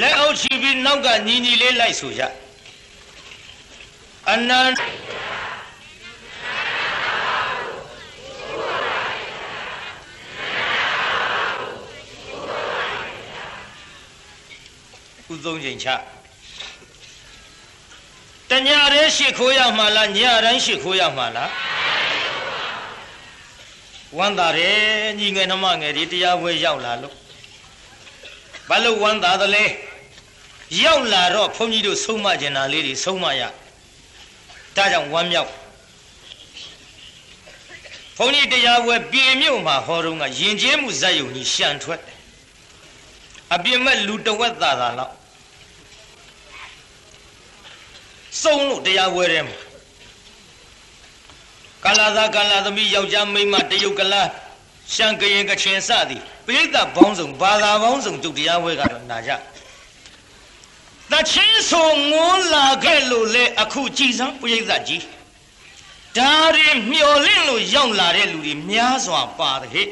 လက်အုပ်ချီပြီးနောက်ကညီညီလေးလိုက်ဆိုကြအနန္တခုသုံးချိန်ချတညရဲရှိခိုးရမှာလားညတိုင်းရှိခိုးရမှာလားဝမ်းသာတယ်ညီငယ်နှမငယ်ဒီတရားပွဲရောက်လာလို့ ဘာလို့ဝမ်းသာသလဲရောက်လာတော့ဘုန်းကြီးတို့ဆုံးမကျင်တာလေးတွေဆုံးမရဒါကြောင့်ဝမ်းမြောက်ဘုန်းကြီးတရားပွဲပြည်မြို့မှာဟောတော့ကယဉ်ကျေးမှုဇက်ယုံကြီးရှံထွက်တယ်အပြစ်မဲ့လူတဝက်သာသာလောက်စုံလို့တရားပွဲထဲမှာကာလာသာကာလာသမီးယောက်ျားမိန်းမတရုတ်ကလားရှံကရင်ကချင်စသည် ပြိဿဘောင်းဆောင်ဘာသာဘောင်းဆောင်ကျုပ်တရားပွဲကတော့နာကြတချင်းဆိုငွန်းလာခဲ့လို့လေအခုကြည်စမ်းပြိဿကြီးဒါရီမျော်လင့်လို့ရောက်လာတဲ့လူတွေများစွာပါတယ်ဟဲ့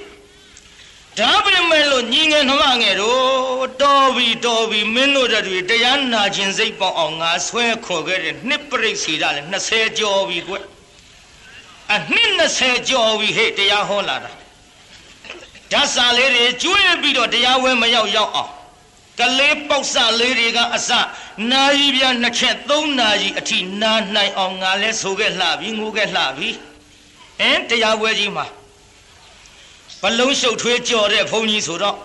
ဒါပေမဲ့လို့ညီငယ်နှမငယ်တို့တော်ပြီတော်ပြီမင်းတို့တွေတရားနာခြင်းစိတ်ပေါအောင်ငါဆွဲခေါ်ခဲ့တဲ့နှစ်ပြိစီတာလေ20ကျော်ပြီကွအနှစ်20ကျော်ပြီဟဲ့တရားဟောလာတာ ဓာတ်စာလေးတွေကျွေးပြီးတော့တရားဝဲမရောက်ရောက်အောင်ကလေးပေါက်စလေးတွေကအစနာယီပြနှစ်ချက်သုံးနာရီအထိနာနိုင်အောင်ငါလဲဆိုခဲ့လှပြီငိုခဲ့လှပြီအင်းတရားဝဲကြီးမှာဘလုံးရှုပ်ထွေးကြော်တဲ့ဘုန်းကြီးဆိုတော့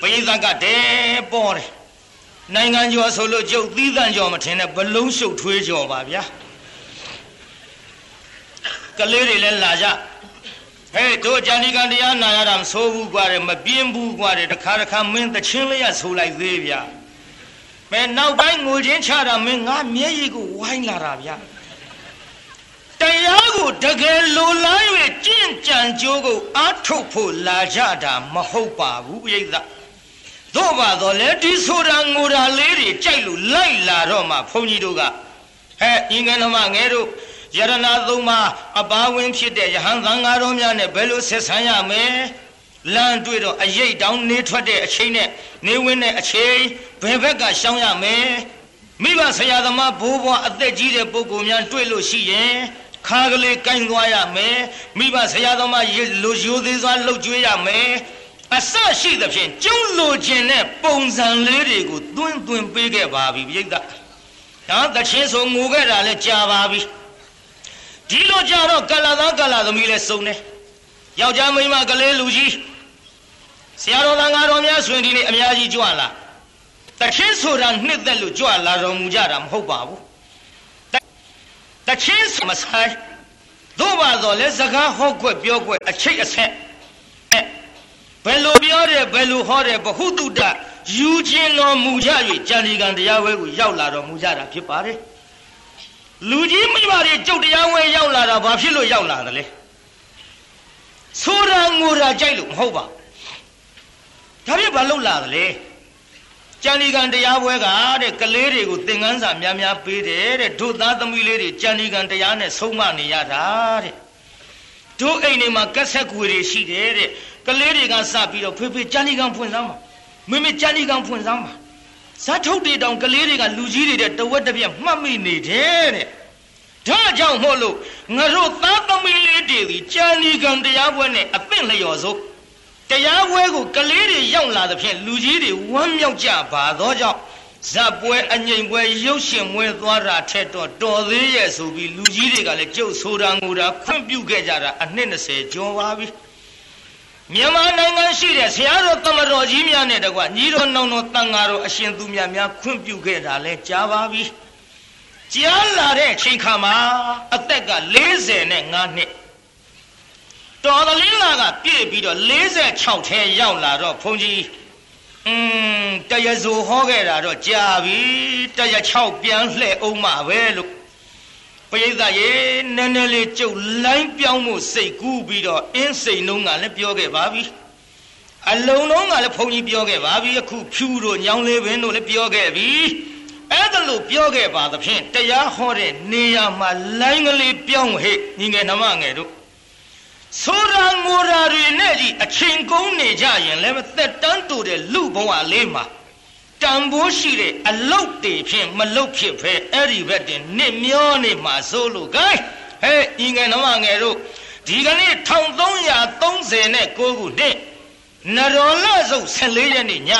ပရိသတ်ကတဲပေါ်တယ်နိုင်ငံကျော်ဆိုလို့ကျုပ်သီးသန့်ကျော်မထင်နဲ့ဘလုံးရှုပ်ထွေးကြော်ပါဗျာကလေးတွေလည်းလာကြ ဟဲ့တို့ဂျာနီကန်တရားနာရတာမဆိုးဘူးကွာတယ်မပြင်းဘူးကွာတယ်တခါတခါမင်းတချင်းလေးရဆိုလိုက်သေးဗျာမဲနောက်ပိုင်းငိုချင်းချတာမင်းငါမျက်ရည်ကိုဝိုင်းလာတာဗျာတရားကိုတကယ်လိုလား၍ကြင့်ကြံကြိုးကိုအားထုတ်ဖို့လာကြတာမဟုတ်ပါဘူးပြိဿသို့ပါတော့လေဒီဆိုတာငိုတာလေးတွေကြိုက်လို့လိုက်လာတော့မှဘုန်းကြီးတို့ကဟဲ့အင်္ဂနမငယ်တို့ ယရဏသုံးပါးအပါဝင်ဖြစ်တဲ့ယဟန်သံဃာတော်များနဲ့ဘယ်လိုဆက်ဆံရမလဲလမ်းတွေ့တော့အရိတ်တောင်နေထွက်တဲ့အချိန်နဲ့နေဝင်တဲ့အချိန်ဘယ်ဘက်ကရှောင်ရမလဲမိဘဆရာသမားဘိုးဘွားအသက်ကြီးတဲ့ပုဂ္ဂိုလ်များတွေ့လို့ရှိရင်ခါကလေးကင်သွားရမယ်မိဘဆရာသမားလူရိုသေးစွာလှုပ်ကြွေးရမယ်အစရှိသဖြင့်ကျုံလိုခြင်းနဲ့ပုံစံလေးတွေကိုတွင်းတွင်းပေးခဲ့ပါပြီပြိဿဒါတချင်းဆိုငိုခဲ့တာလဲကြာပါပြီ ဒီလိုကြတော့ကလာသားကလာသမီးလဲစုံတယ်ယောက်ျားမိန်းမကလေးလူကြီးဆရာတော်သံဃာတော်များဆိုရင်ဒီနေ့အများကြီးကြွလာတချင်းဆိုတာနှစ်သက်လို့ကြွလာတော်မူကြတာမဟုတ်ပါဘူးတချင်းစမဆိုင်သို့ပါတော့လဲစကားဟော့ကွက်ပြောကွက်အချိတ်အဆက်ဘယ်လိုပြောတယ်ဘယ်လိုဟောတယ်ဘဟုတုတယူခြင်းတော်မူကြ၍ကြံဒီကံတရားဝဲကိုရောက်လာတော်မူကြတာဖြစ်ပါတယ် လူကြီးမိဘတွေကြုတ်တရားဝဲရောက်လာတာဘာဖြစ်လို့ရောက်လာတယ်လဲဆိုတာငိုတာကြိုက်လို့မဟုတ်ပါဒါပြဘာလို့လာတယ်လဲကြံဒီကံတရားပွဲကတဲ့ကလေးတွေကိုသင်ခန်းစာများများပေးတယ်တဲ့တို့သားသမီးလေးတွေကြံဒီကံတရားနဲ့ဆုံးမနေရတာတဲ့တို့အိမ်တွေမှာကက်ဆက်ကွေတွေရှိတယ်တဲ့ကလေးတွေကစပြီးတော့ဖေဖေကြံဒီကံဖွင့်စမ်းပါမမေကြံဒီကံဖွင့်စမ်းပါ ဇတ်ထုတ်တွေတောင်ကလေးတွေကလူကြီးတွေတဲ့တဝက်တစ်ပြက်မှတ်မိနေတယ်တဲ့ဒါကြောင့်မို့လို့ငါတို့သားသမီးလေးတွေဒီကြံဒီကံတရားပွဲနဲ့အသင့်လျော်စို့တရားပွဲကိုကလေးတွေရောက်လာသဖြင့်လူကြီးတွေဝမ်းမြောက်ကြပါသောကြောင့်ဇက်ပွဲအငိမ်ပွဲရုပ်ရှင်ပွဲသွားတာထက်တော့တော်သေးရဲ့ဆိုပြီးလူကြီးတွေကလည်းကြုတ်ဆိုတာငိုတာခွင့်ပြုခဲ့ကြတာအနှစ်20ကျော်ပါပြီ မြန်မာနိုင်ငံရှိတဲ့ဆရာတော်တမတော်ကြီးများနဲ့တကွညီတော်နောင်တော်တန်ဃာတော်အရှင်သူမြတ်များခွင့်ပြုခဲ့တာလဲကြားပါပြီကြားလာတဲ့အချိန်ခါမှာအသက်က40နဲ့5နှစ်တော်သလင်းလာကပြည့်ပြီးတော့46ထဲရောက်လာတော့ဘုန်းကြီးอืมတရဇိုဟောခဲ့တာတော့ကြာပြီတရ6ပြန်လှဲ့အောင်မှာပဲလို့ ပရိသတ်ရေနည်းနည်းလေးကြုတ်လိုင်းပြောင်းမှုစိတ်ကူးပြီးတော့အင်းစိန်နှုံးကလည်းပြောခဲ့ပါပြီအလုံးလုံးကလည်းဘုန်းကြီးပြောခဲ့ပါပြီအခုဖြူတို့ညောင်းလေးပင်တို့လည်းပြောခဲ့ပြီအဲ့ဒါလို့ပြောခဲ့ပါသဖြင့်တရားဟောတဲ့နေရာမှာလိုင်းကလေးပြောင်းဟဲ့ညီငယ်နှမငယ်တို့ဆိုရာငိုရာတွေနဲ့ကြီးအချိန်ကုန်နေကြရင်လည်းသက်တမ်းတူတဲ့လူဘဝလေးမှာ တတန်ဖိုးရှိတဲ့အလုတ်တွေဖြင့်မလုတ်ဖြစ်ဖဲအဲ့ဒီဘက်တင်နစ်မျောနေမှာစိုးလို့ gain ဟဲ့ဤငယ်နှမငယ်တို့ဒီကနေ့1330နဲ့9ခုနှစ်နရောလဆုပ်14ရက်နေ့ည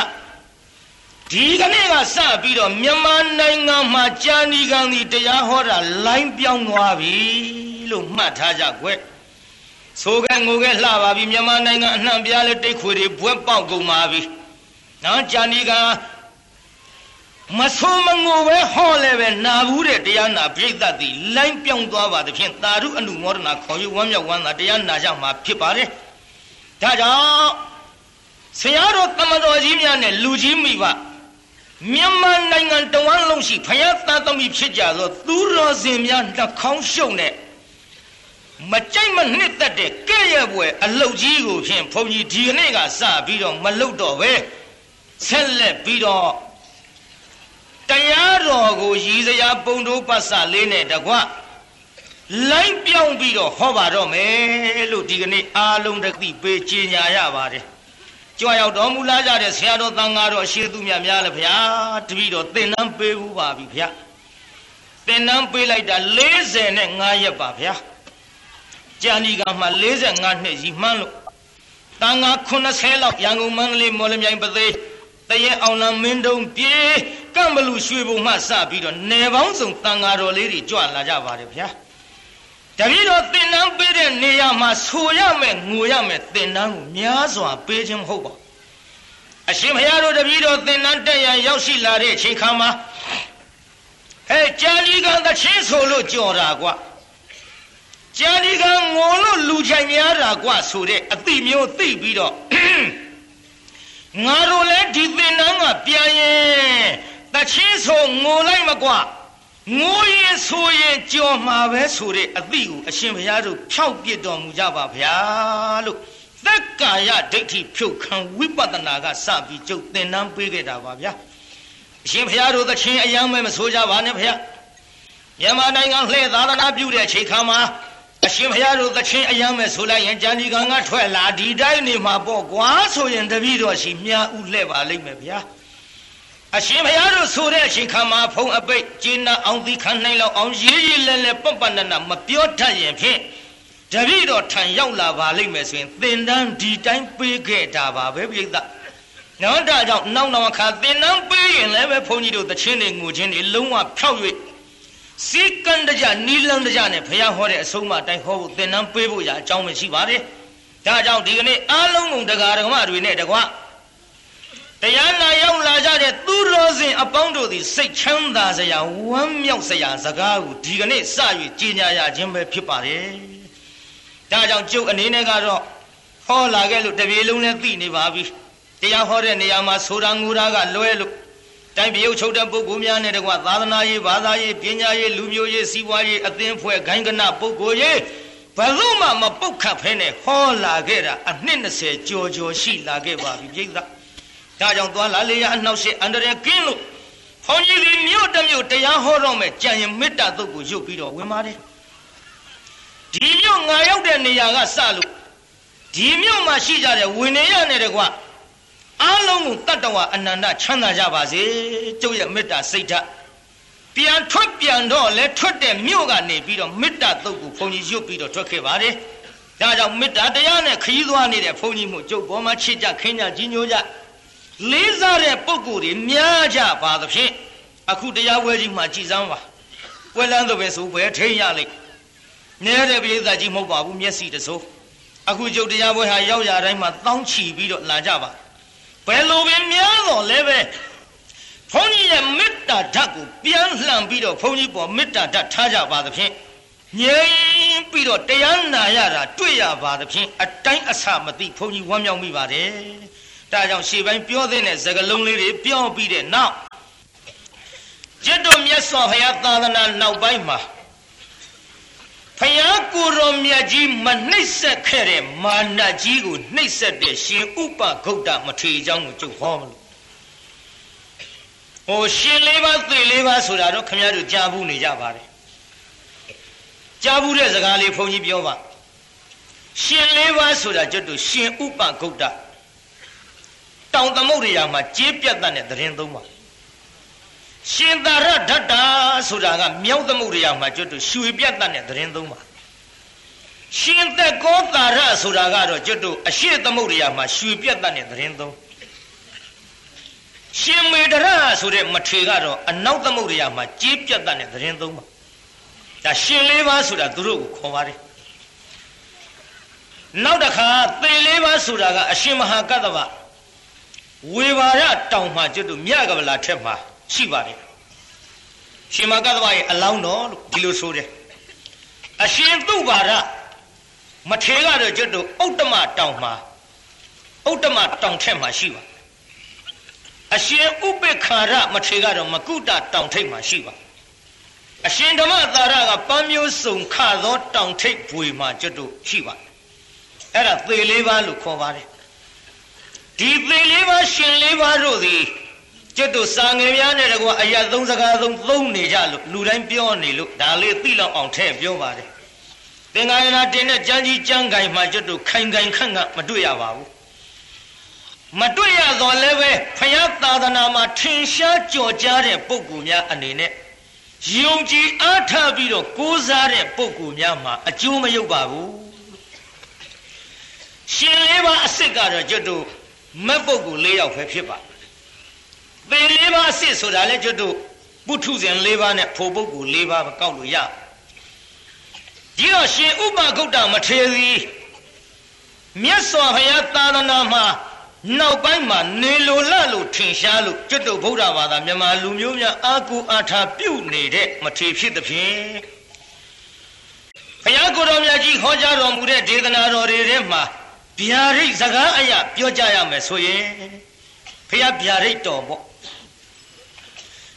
ဒီကနေ့ကစပြီးတော့မြန်မာနိုင်ငံမှာကြာနီကံဒီတရားဟောတာလိုင်းပြောင်းသွားပြီလို့မှတ်ထားကြကွယ်ဆိုကဲငိုကဲလှပါပြီမြန်မာနိုင်ငံအနှံ့ပြားလဲတိတ်ခွေတွေဘွဲပေါက်ကုန်ပါပြီနော်ကြာနီကံ မဆိုးမငိုပဲဟောလဲပဲနာဘူးတဲ့တရားနာပြိဿတ်သည်လိုင်းပြောင်းသွားပါသဖြင့်သာဓုအနုမောဒနာခေါ်ယူဝမ်းမြောက်ဝမ်းသာတရားနာကြမှာဖြစ်ပါတယ်ဒါကြောင့်ဆရာတော်တမတော်ကြီးများနဲ့လူကြီးမိဘမြန်မာနိုင်ငံတဝန်းလုံးရှိဖယားသားသမီးဖြစ်ကြသောသူတော်စင်များနှခေါင်းရှုံနဲ့မကြိုက်မနှစ်သက်တဲ့ကဲ့ရဲ့ပွဲအလုတ်ကြီးကိုဖြင့်ဘုန်းကြီးဒီကနေ့ကစပြီးတော့မလုတ်တော့ပဲဆက်လက်ပြီးတော့ တရားတော်ကိုရည်စရာပုံတို့ပတ်စလေးနဲ့တကွလိုင်းပြောင်းပြီးတော့ဟောပါတော့မယ်လို့ဒီကနေ့အားလုံးတသိပေးကြေညာရပါတယ်ကြွရောက်တော်မူလာကြတဲ့ဆရာတော်သံဃာတော်အရှိသူမြတ်များလည်းဗျာတပည့်တော်သင်တန်းပေးဘူးပါပြီဗျာသင်တန်းပေးလိုက်တာ45ရက်ပါဗျာကြာဏီကမှ45နှစ်ကြီးမှန်းလို့တန်ဃာ80လောက်ရန်ကုန်မန္တလေးမော်လမြိုင်ပသိ တရဲအောင်လံမင်းတုံပြေကံဘလူရွှေဘုံမှစပြီးတော့နယ်ပေါင်းစုံတန်ဃာတော်လေးတွေကြွလာကြပါတယ်ဗျာတပည့်တော်သင်္นานပေးတဲ့နေရာမှာဆိုရမယ်ငိုရမယ်သင်္นานကိုများစွာပေးခြင်းမဟုတ်ပါအရှင်ဘုရားတို့တပည့်တော်သင်္นานတက်ရန်ရောက်ရှိလာတဲ့အချိန်ခါမှာဟဲ့ကြာလီကသချင်းဆိုလို့ကြော်တာကွာကြာလီကငိုလို့လူချိုင်များတာကွာဆိုတဲ့အတိမျိုးသိပြီးတော့ ငါတို့လည်းဒီသင်္นานကပြန်ရင်တချင်းဆိုငိုလိုက်မကွာငိုရင်ဆိုရင်ကြော်မှာပဲဆိုတဲ့အသည့်ကိုအရှင်ဘုရားတို့ဖြောက်ပြစ်တော်မူကြပါဗျာလို့သက်ကာယဒိဋ္ဌိဖြုတ်ခံဝိပဿနာကစပြီးကျုပ်သင်တန်းပေးခဲ့တာပါဗျာအရှင်ဘုရားတို့သခင်အယံမဲမဆိုကြပါနဲ့ဗျာမြန်မာနိုင်ငံလှည့်သာသနာပြုတဲ့ချိန်ခါမှာ အရှင်ဘုရားတို့သခင်အယံမဲဆိုလိုက်ရင်ဂျန်ဒီကံကထွက်လာဒီတိုင်းနေမှာပေါ့ကွာဆိုရင်တပည့်တော်ရှိမြားဥလှဲ့ပါလိမ့်မယ်ဗျာအရှင်ဘုရားတို့ဆိုတဲ့အချိန်ခါမှာဖုံအပိတ်ကျင်းနာအောင်သီခံနိုင်လောက်အောင်ရေးရေးလဲလဲပပနနာမပြောတတ်ရင်ဖြင့်တပည့်တော်ထံရောက်လာပါလိမ့်မယ်ဆိုရင်သင်တန်းဒီတိုင်းပေးခဲ့တာပါပဲပြိဿနောက်တာကြောင့်နောက်နောက်ခါသင်တန်းပေးရင်လည်းပဲဘုန်းကြီးတို့တချင်းတွေငိုချင်းတွေလုံးဝဖြောက်၍ စီကံတကြနီလန်းတကြနဲ့ဘုရားဟောတဲ့အဆုံးအမတိုင်းဟောဖို့သင်တန်းပေးဖို့ရာအကြောင်းမရှိပါနဲ့ဒါကြောင့်ဒီကနေ့အားလုံးကုန်တရားဓမ္မတွေနဲ့တကွာတရားနာရောက်လာကြတဲ့သူတော်စင်အပေါင်းတို့သည်စိတ်ချမ်းသာစရာဝမ်းမြောက်စရာစကားကိုဒီကနေ့စ၍ကြီးညာရခြင်းပဲဖြစ်ပါတယ်။ဒါကြောင့်ကျုပ်အနေနဲ့ကတော့ဟောလာခဲ့လို့တပြေလုံးနဲ့သိနေပါပြီ။တရားဟောတဲ့နေရာမှာဆိုတာငူတာကလွဲလို့ တိုင်းပြည်ချုပ်တဲ့ပုဂ္ဂိုလ်များနဲ့တကွသာသနာရေးဘာသာရေးပညာရေးလူမျိုးရေးစီးပွားရေးအသင်းဖွဲ့ဂိုင်းကနပုဂ္ဂိုလ်ရေးဘယ်လို့မှမပုတ်ခတ်ဖဲနဲ့ဟောလာခဲ့တာအနှစ်20ကျော်ကျော်ရှိလာခဲ့ပါပြီပြိဿ။ဒါကြောင့်သွားလာလေရအနှောက်ရှက်အန္တရာယ်ကင်းလို့ဘုန်းကြီးဒီမြို့တစ်မြို့တရားဟောတော့မယ်ကြံရင်မေတ္တာသုတ်ကိုရုပ်ပြီးတော့ဝင်ပါတယ်ဒီမြို့ငါရောက်တဲ့နေရာကစလို့ဒီမြို့မှာရှိကြတဲ့ဝိနည်းရနဲ့တကွ အားလုံးကိုတတ္တဝအနန္တချမ်းသာကြပါစေကျုပ်ရဲ့မေတ္တာစိတ်ဓာတ်ပြန်ထွက်ပြန်တော့လဲထွက်တဲ့မြို့ကနေပြီးတော့မေတ္တာသုတ်ကိုဘုန်းကြီးရုပ်ပြီးတော့ထွက်ခဲ့ပါတယ်ဒါကြောင့်မေတ္တာတရားနဲ့ခရီးသွားနေတဲ့ဘုန်းကြီးမှုကျုပ်ပေါ်မှာချစ်ကြခင်းကြကြီးညိုကြလေးစားတဲ့ပုံကိုယ်တွေများကြပါသဖြင့်အခုတရားပွဲကြီးမှာကြည်စမ်းပါပွဲလန်းတော့ပဲဆိုပဲထိန်ရလိမ့်နဲတဲ့ပိဋကကြီးမဟုတ်ပါဘူးမျက်စိတစိုးအခုကျုပ်တရားပွဲဟာရောက်ရတိုင်းမှာတောင်းချီပြီးတော့လာကြပါ ဘယ်လိုပဲများတော့လဲပဲဘုန်းကြီးရဲ့မေတ္တာဓာတ်ကိုပြန်လှန်ပြီးတော့ဘုန်းကြီးပေါ်မေတ္တာဓာတ်ထားကြပါသဖြင့်ငြိမ်ပြီးတော့တရားနာရတာတွေ့ရပါသဖြင့်အတိုင်းအဆမသိဘုန်းကြီးဝမ်းမြောက်မိပါတယ်ဒါကြောင့်ရှေ့ပိုင်းပြောတဲ့စကလုံးလေးတွေပြောပြီးတဲ့နောက်จิตတော်မြတ်စွာဘုရားသာသနာနောက်ပိုင်းမှာဖယားကိုရောမြတ် ကြီးမနှိပ်ဆက်ခဲ့တဲ့မာနကြီးကိုနှိပ်ဆက်တဲ့ရှင်ဥပဂုတ်တမထေရအကြောင်းကိုကျုပ်ဟောမလို့ဟိုရှင်လေးပါသေလေးပါဆိုတာတော့ခင်ဗျားတို့ကြားဘူးနေကြပါတယ်ကြားဘူးတဲ့စကားလေးဘုန်းကြီးပြောပါရှင်လေးပါဆိုတာကျွတ်တို့ရှင်ဥပဂုတ်တတောင်သမုဒ္ဒရာမှာကြေးပြတ်တဲ့သတင်းသုံးပါရှင်သာရဓတ္တာဆိုတာကမြောက်သမုဒ္ဒရာမှာကျွတ်တို့ရွှေပြတ်တဲ့သတင်းသုံးပါ ရှင်သက်ကောသာရဆိုတာကတော့ကျွတ်တို့အရှိသမုဒ္ဒရာမှာရွှေပြတ်တတ်တဲ့သတင်းသုံးရှင်မေတရဆိုတဲ့မထေကတော့အနောက်သမုဒ္ဒရာမှာကြေးပြတ်တတ်တဲ့သတင်းသုံးပါဒါရှင်လေးပါးဆိုတာသူတို့ကိုခေါ်ပါတယ်နောက်တစ်ခါသေလေးပါးဆိုတာကအရှင်မဟာကတ္တဗဝေဘာရတောင်မှာကျွတ်တို့မြကဗလာထက်မှာရှိပါတယ်ရှင်မဟာကတ္တဗရဲ့အလောင်းတော်လို့ဒီလိုဆိုတယ်အရှင်သူဘာရ မထေကတော့ကျွတ်တို့ဥတ္တမတောင်မှာဥတ္တမတောင်ထက်မှာရှိပါအရှင်ဥပေက္ခာရမထေကတော့မကုတတောင်ထိပ်မှာရှိပါအရှင်ဓမ္မသာရကပန်းမျိုးစုံခသောတောင်ထိပ်ပွေမှာကျွတ်တို့ရှိပါအဲ့ဒါသေလေးပါးလို့ခေါ်ပါတယ်ဒီသေလေးပါးရှင်လေးပါးတို့သည်ကျွတ်တို့စာငယ်များနဲ့တကွာအရာသုံးစကားသုံးသုံးနေကြလို့လူတိုင်းပြောနေလို့ဒါလေးသိလောက်အောင်ထည့်ပြောပါတယ် သင်္ကာယနာတင်တဲ့ကြမ်းကြီးကြမ်းကင်မှာကျွတ်တို့ခိုင်ခိုင်ခန့်ခန့်မတွေ့ရပါဘူးမတွေ့ရတော့လည်းပဲဖယားသာသနာမှာထင်ရှားကြော်ကြားတဲ့ပုဂ္ဂိုလ်များအနေနဲ့ယုံကြည်အားထားပြီးတော့ကိုးစားတဲ့ပုဂ္ဂိုလ်များမှာအကျိုးမရောက်ပါဘူးရှင်လေးပါအစ်စ်ကတော့ကျွတ်တို့မက်ပုဂ္ဂိုလ်၄ယောက်ပဲဖြစ်ပါသေလေးပါအစ်စ်ဆိုတာလေကျွတ်တို့ပုထုဇဉ်၄ပါးနဲ့ဖို့ပုဂ္ဂိုလ်၄ပါးကောက်လို့ရ ဒီတော့ရှင်ဥပဂုတ်တမထေရီမြတ်စွာဘုရားသာသနာမှာနောက်ပိုင်းမှာနေလိုလလို့ထင်ရှားလို့ကျွတ်တုဗုဒ္ဓဘာသာမြန်မာလူမျိုးများအာကူအာထာပြုတ်နေတဲ့မထေဖြစ်သဖြင့်ဘုရားကိုယ်တော်မြတ်ကြီးဟောကြားတော်မူတဲ့ဒေသနာတော်တွေထဲမှာဗျာဒိတ်စကားအရာပြောကြရမယ်ဆိုရင်ဘုရားဗျာဒိတ်တော်ပေါ့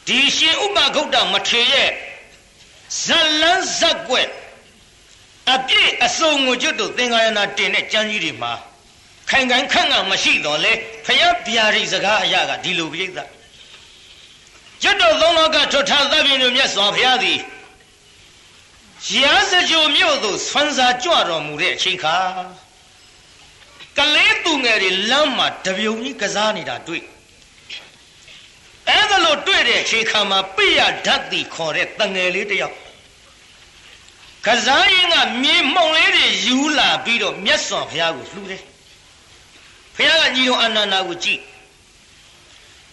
ဒီရှင်ဥပဂုတ်တမထေရဲ့ဇလန်းဇက်ွက် အပြည့်အစုံကိုကျွတ်တို့သင်္ကာယနာတင်တဲ့ကျမ်းကြီးတွေမှာခိုင်ခိုင်ခန့်ခန့်မရှိတော့လေဖယားဗျာဒိတ်စကားအရာကဒီလိုပြိဿကျွတ်တော်သုံးလောကထွထားသဗ္ဗညုမြတ်စွာဘုရားသည်ရာဇကြိုမြို့သို့ဆွမ်းစာကြွတော်မူတဲ့အချိန်ခါကလေးသူငယ်တွေလမ်းမှာတပြုံကြီးကစားနေတာတွေ့အဲ့ဒါလို့တွေ့တဲ့အချိန်ခါမှာပိယဓာတ်တိခေါ်တဲ့တငယ်လေးတယောက် ကစားရင်ကမြေမှုံလေးတွေယူလာပြီးတော့မြတ်စွာဘုရားကိုလှူတယ်ဘုရားကညီတော်အနန္ဒာကိုကြည့်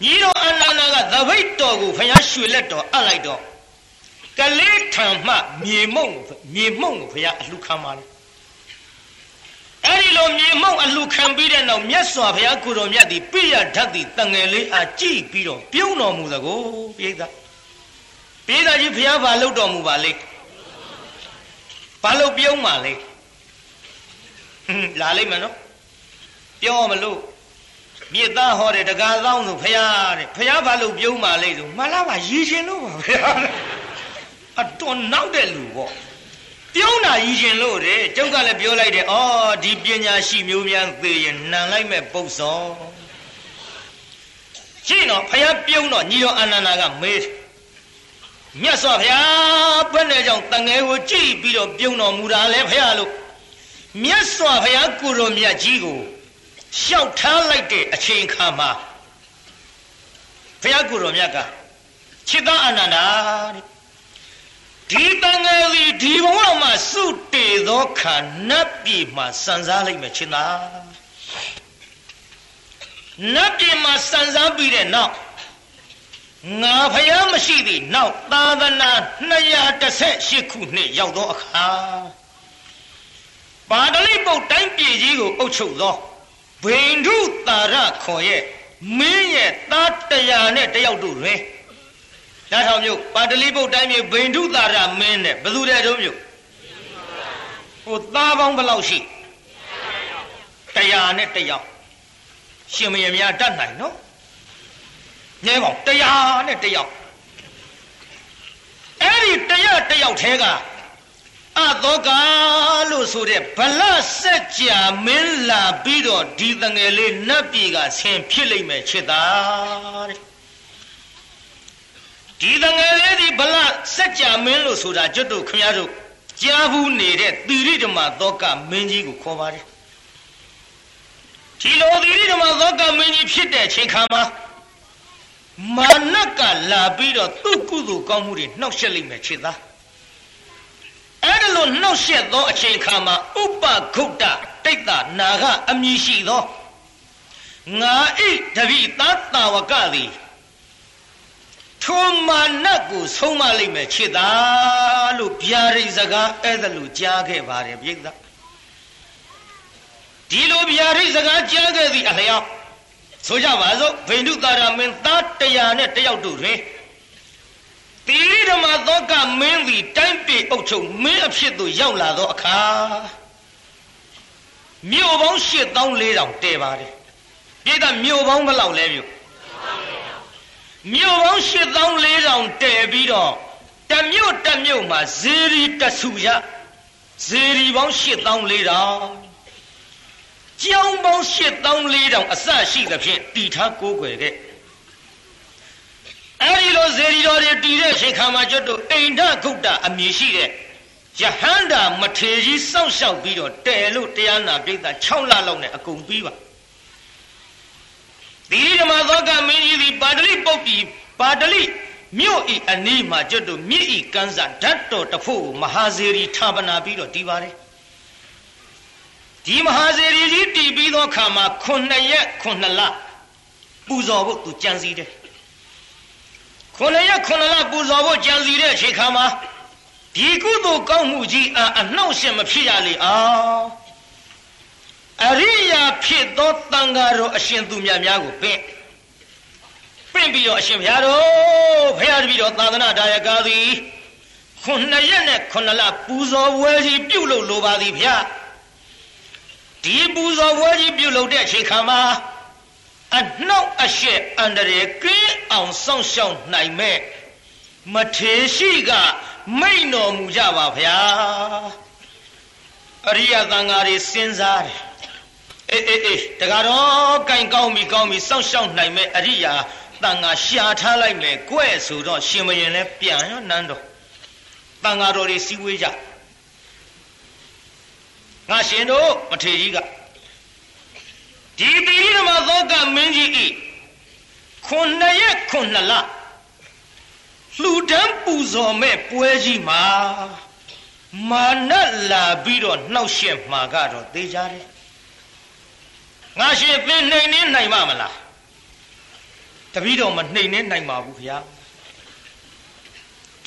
ညီတော်အနန္ဒာကသပိတ်တော်ကိုဘုရားရွှေလက်တော်အပ်လိုက်တော့ကလေးထံမှမြေမှုံမြေမှုံကိုဘုရားအလှခံပါလေအဲ့ဒီလိုမြေမှုံအလှခံပြီးတဲ့နောက်မြတ်စွာဘုရားကိုတော်မြတ်သည်ပိယဓာတ်သည်တငယ်လေးအားကြည့်ပြီးတော့ပြုံးတော်မူသကိုပိဿပိဿကြီးဘုရားဘာလုပ်တော်မူပါလိမ့် ဘာလို့ပြုံးပါလဲဟွန်းလာလိမ့်မယ်နော်ပြောမလို့မြေသားဟောတယ်တကားသောင်းဆိုဖရာတဲ့ဖရာဘာလို့ပြုံးပါလဲဆိုမလားပါရည်ရှင်လို့ပါဖရာအတော်နောက်တဲ့လူပေါ့ပြုံးတာရည်ရှင်လို့တဲ့ကျုပ်ကလည်းပြောလိုက်တယ်ဩဒီပညာရှိမျိုးများသေရင်နံလိုက်မဲ့ပုတ်စောရှိတော့ဖရာပြုံးတော့ညီတော်အနန္ဒာကမေး မြတ်စွာဘုရားဘယ်နဲ့ကြောင့်တငယ်ကိုကြည့်ပြီးတော့ပြုံးတော်မူတာလဲဖရာလို့မြတ်စွာဘုရားကိုရောမြတ်ကြီးကိုလျှောက်ထားလိုက်တဲ့အချိန်ခါမှာဘုရားကိုရောမြတ်ကခြေသားအနန္ဒာတဲ့ဒီတန်ငယ်စီဒီဘဝမှာစုတေသောခါနတ်ပြည်မှာစံစားလိုက်မယ်ခြေသားနတ်ပြည်မှာစံစားပြီးတဲ့နောက် ငါဖယားမရှိသည့်နောက်သာသနာ218ခုနှစ်ရောက်သောအခါပါဒလိပုတ်တိုင်းပြည်ကြီးကိုအုပ်ချုပ်သောဘိန္ဓုတာရခေါ်ရဲ့မင်းရဲ့သားတရားနဲ့တယောက်တို့တွင်နားထောင်မြို့ပါဒလိပုတ်တိုင်းပြည်ဘိန္ဓုတာရမင်းနဲ့ဘယ်သူတဲ့တို့မြို့ဟိုသားပေါင်းဘယ်လောက်ရှိတရားနဲ့တယောက်ရှင်မယများတတ်နိုင်နော် ညဲပေါင်းတရားနဲ့တယောက်အဲ့ဒီတရားတယောက်ထဲကအသောကလို့ဆိုတဲ့ဗလစက်ကြာမင်းလာပြီးတော့ဒီတငယ်လေးနတ်ပြည်ကဆင်ဖြစ်လိမ့်မယ်ချစ်တာတဲ့ဒီတငယ်လေးဒီဗလစက်ကြာမင်းလို့ဆိုတာကျွတ်တို့ခင်ဗျားတို့ကြားဘူးနေတဲ့သီရိဓမ္မသောကမင်းကြီးကိုခေါ်ပါတယ်ဒီလိုသီရိဓမ္မသောကမင်းကြီးဖြစ်တဲ့ချိန်ခါမှာ မာနကလာပြီးတော့သူ့ကုသိုလ်ကောင်းမှုတွေနှောက်ယှက်လိမ့်မယ်ခြေသားအဲ့ဒါလို့နှောက်ယှက်သောအချိန်ခါမှာဥပဂုတ်တတိတ်တာနာကအမည်ရှိသောငါဣတပိသတာဝကသည်ထိုမာနကိုဆုံးမလိမ့်မယ်ခြေသားလို့ဗျာဒိတ်စကားအဲ့ဒါလို့ကြားခဲ့ပါတယ်ပြိဿဒီလိုဗျာဒိတ်စကားကြားခဲ့သည့်အလျောက် ဆိုကြပါစို့ဗိန္ဒုတာရမင်းသားတရားနဲ့တယောက်တို့တွင်တိရိဓမ္မသောကမင်းသည်တိုင်းပြည်အုပ်ချုပ်မင်းအဖြစ်သို့ရောက်လာသောအခါမြို့ပေါင်း8400တည်ပါတယ်ပြည်သားမြို့ပေါင်းဘယ်လောက်လဲမြို့မြို့ပေါင်း8400တည်ပြီးတော့တမြို့တမြို့မှာဇေရီတဆူရဇေရီပေါင်း8400 ကျောင်းပေါင်း8400အစရှိသဖြင့်တည်ထားကိုးကွယ်ခဲ့အဲဒီလိုဇေဒီတော်တွေတည်တဲ့ချိန်ခါမှာကျွတ်တို့အိန္ဒဂုတ်တာအမည်ရှိတဲ့ယဟန္တာမထေကြီးစောင့်ရှောက်ပြီးတော့တဲလို့တရားနာပိဋက6လလောက်နဲ့အကုန်ပြီးပါဒီဓမ္မသောကမင်းကြီးသည်ပါတလိပုတ်ပြီးပါတလိမြို့ဤအနီးမှာကျွတ်တို့မြစ်ဤကန်းစာဓာတ်တော်တဖို့မဟာဇေရီဌာပနာပြီးတော့တည်ပါတယ် ဒီမဟာစေရီကြီးတည်ပြီးသောခါမှာ9ရက်9လပူဇော်ဖို့သူကြံစည်တယ်9ရက်9လပူဇော်ဖို့ကြံစည်တဲ့အချိန်ခါမှာဒီကုသိုလ်ကောင်းမှုကြီးအအနှောင့်အယှက်မဖြစ်ရလေအောင်အရိယာဖြစ်သောတန်ဃာတော်အရှင်သူမြတ်များကိုပင့်ပင့်ပြီးတော့အရှင်ဘုရားတော်ဘုရားတပည့်တော်သာသနာဒါယကာသည်9ရက်နဲ့9လပူဇော်ဝဲကြီးပြုလုပ်လိုပါသည်ဗျာ ဒီပူဇော်ပွဲကြီးပြုလုပ်တဲ့အချိန်ခါမှာအနှောက်အရှက်အန္တရာယ်ကင်းအောင်စောင့်ရှောက်နိုင်မဲ့မထေရှိကမိန်တော်မူကြပါဗျာအရိယသံဃာတွေစဉ်းစားတယ်အေးအေးအေးတကတော့ကင်ကောင်းပြီကောင်းပြီစောင့်ရှောက်နိုင်မဲ့အရိယာတန်ဃာရှာထားလိုက်မယ်ကွဲ့ဆိုတော့ရှင်မရင်လည်းပြန်ရောနန်းတော်တန်ဃာတော်တွေစီဝေးကြ ငါရှင်တို့မထေကြီးကဒီတိရိဓမ္မသောကမင်းကြီးဤခုနှစ်ရက်ခုနှစ်လလှူဒန်းပူဇော်မဲ့ပွဲကြီးမှာမာနလာပြီးတော့နှောက်ရှက်မှာကတော့သိကြတယ်ငါရှင်ပင်နှိမ်နေနိုင်ပါမလားတပည့်တော်မနှိမ်နေနိုင်ပါဘူးခင်ဗျာ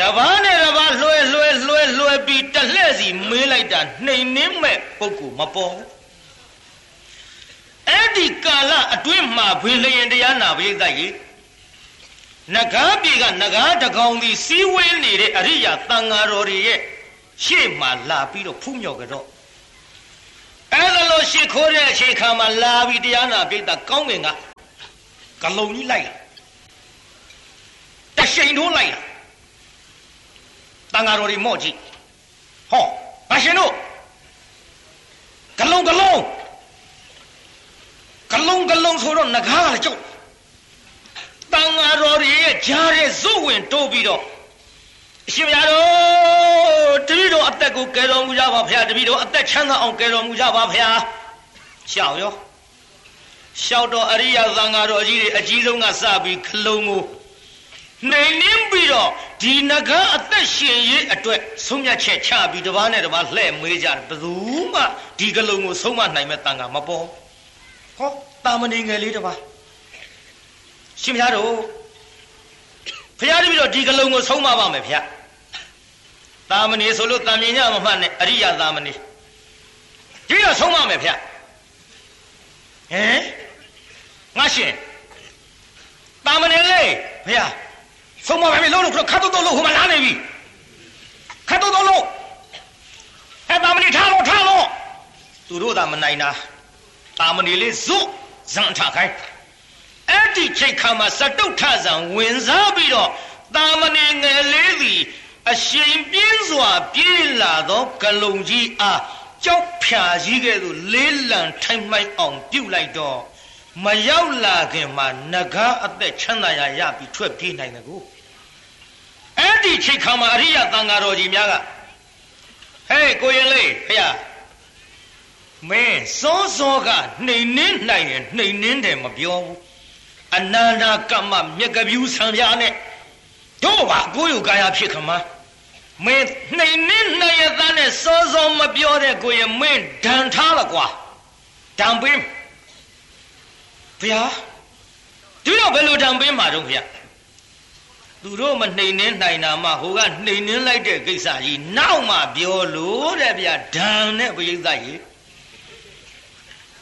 တပားနဲ့တပားလွှဲလွှဲလွှဲလွှဲပြီးတလှဲ့စီမေးလိုက်တာနှိမ်နှင်းမဲ့ပုဂ္ဂိုလ်မပေါ်ဘူးအဲ့ဒီကာလအတွင်းမှာဘင်းလျင်တရားနာပရိသတ်ကြီးနဂါးပြေကနဂါးတကောင်ဒီစီးဝဲနေတဲ့အရိယာတန်ဃာတော်တွေရဲ့ရှေ့မှာလာပြီးတော့ဖူးမြော်ကြတော့အဲ့ဒါလို့ရှေ့ခိုးတဲ့အချိန်ခါမှာလာပြီးတရားနာပိဋကကောင်းကင်ကကလုံကြီးလိုက်လာတရှိန်ထိုးလိုက်လာ တန်ဃာတော်တွေမော့ကြည့်ဟောငါရှင်တို့ဂလုံးဂလုံးဂလုံးဂလုံးဆိုတော့ငကားကလည်းကြောက်တန်ဃာတော်တွေရဲ့ကြားတဲ့ဇုတ်ဝင်တိုးပြီးတော့အရှင်ဘုရားတော်တပည့်တော်အသက်ကိုကယ်တော်မူကြပါဘုရားတပည့်တော်အသက်ချမ်းသာအောင်ကယ်တော်မူကြပါဘုရားရှောက်ရောရှောက်တော်အရိယသံဃာတော်ကြီးတွေအကြီးဆုံးကစပြီးခလုံးကို နှိမ်နှင်းပြီးတော့ဒီငကားအသက်ရှင်ရေးအတွက်ဆုံးဖြတ်ချက်ချပြီးတပားနဲ့တပားလှဲ့မေးကြတယ်ဘယ်သူမှဒီကလုံးကိုဆုံးမနိုင်မဲ့တန်ခါမပေါ်ဟောတာမဏေငယ်လေးတပားရှင်မရတို့ဖះတပြီးတော့ဒီကလုံးကိုဆုံးမပါမယ်ဖះတာမဏေဆိုလို့တာမြင်ညမမှတ်နဲ့အရိယတာမဏေဒီတော့ဆုံးမမယ်ဖះဟမ်ငါရှင်တာမဏေလေးဖះ ဆုံးမပါပြီလုံးလို့ခတ်တော့တော့လို့ဟိုမှာလာနေပြီခတ်တော့တော့လို့ဟဲ့တာမဏိထားလို့ထားလို့သူတို့သာမနိုင်တာတာမဏိလေးဇွတ်ဇန်ထခိုင်းအဲ့ဒီချိန်ခါမှာစတုထဇံဝင်စားပြီးတော့တာမဏိငယ်လေးသည်အရှင်ပြင်းစွာပြေးလာသောကလုံကြီးအားကြောက်ဖြာကြီးကဲ့သို့လေးလံထိုင်မိုက်အောင်ပြုတ်လိုက်တော့မရောက်လာခင်မှာငကားအသက်ချမ်းသာရရပြီးထွက်ပြေးနိုင်တယ်ကို အဲ့ဒီချိန်ခါမှာအရိယသံဃာတော်ကြီးများကဟဲ့ကိုရင်လေးဖះမင်းစောစောကနှိမ်နှင်းနိုင်ရင်နှိမ်နှင်းတယ်မပြောဘူးအအနန္တကမ္မမြက်ကပြူဆံပြားနဲ့တို့ပါကိုယ်ယူကာယဖြစ်ခမမင်းနှိမ်နှင်းနှရသားနဲ့စောစောမပြောတဲ့ကိုရင်မင်းဒဏ်ထားလကွာဒဏ်ပေးဗျာဒီတော့ဘယ်လိုဒဏ်ပေးမှာတော့ဗျာ သူတို့မနှိမ်နှင်းနိုင်တာမှဟိုကနှိမ်နှင်းလိုက်တဲ့ကိစ္စကြီးနောက်မှပြောလို့တဲ့ဗျာဒဏ်နဲ့ပရိသတ်ကြီး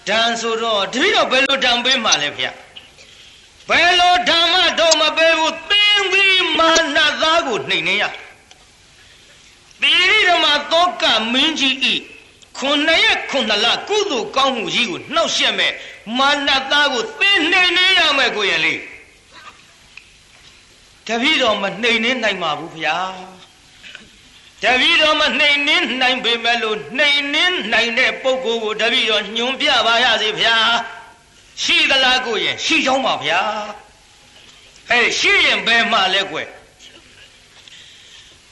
ဒဏ်ဆိုတော့တတိတော့ဘယ်လိုဒဏ်ပေးမှာလဲဗျာဘယ်လိုဓမ္မတော့မပေးဘူးသင်ပြီးမာနသားကိုနှိမ်နှင်းရတိရိဓမ္မသောကမင်းကြီးဤခုနှစ်ရက်ခုနှစ်လကုသိုလ်ကောင်းမှုကြီးကိုနှောက်ယှက်မဲ့မာနသားကိုသင်နှိမ်နှင်းရမယ်ကိုရင်လေး တပည့်တော်မနှိမ်နှင်းနိုင်ပါဘူးဗျာတပည့်တော်မနှိမ်နှင်းနိုင်ပေမဲ့လို့နှိမ်နှင်းနိုင်တဲ့ပုဂ္ဂိုလ်ကိုတပည့်တော်ညွန်ပြပါရစေဗျာရှိသလားကိုရင်ရှိချောင်းပါဗျာဟဲ့ရှိရင်ဘယ်မှလဲကွယ်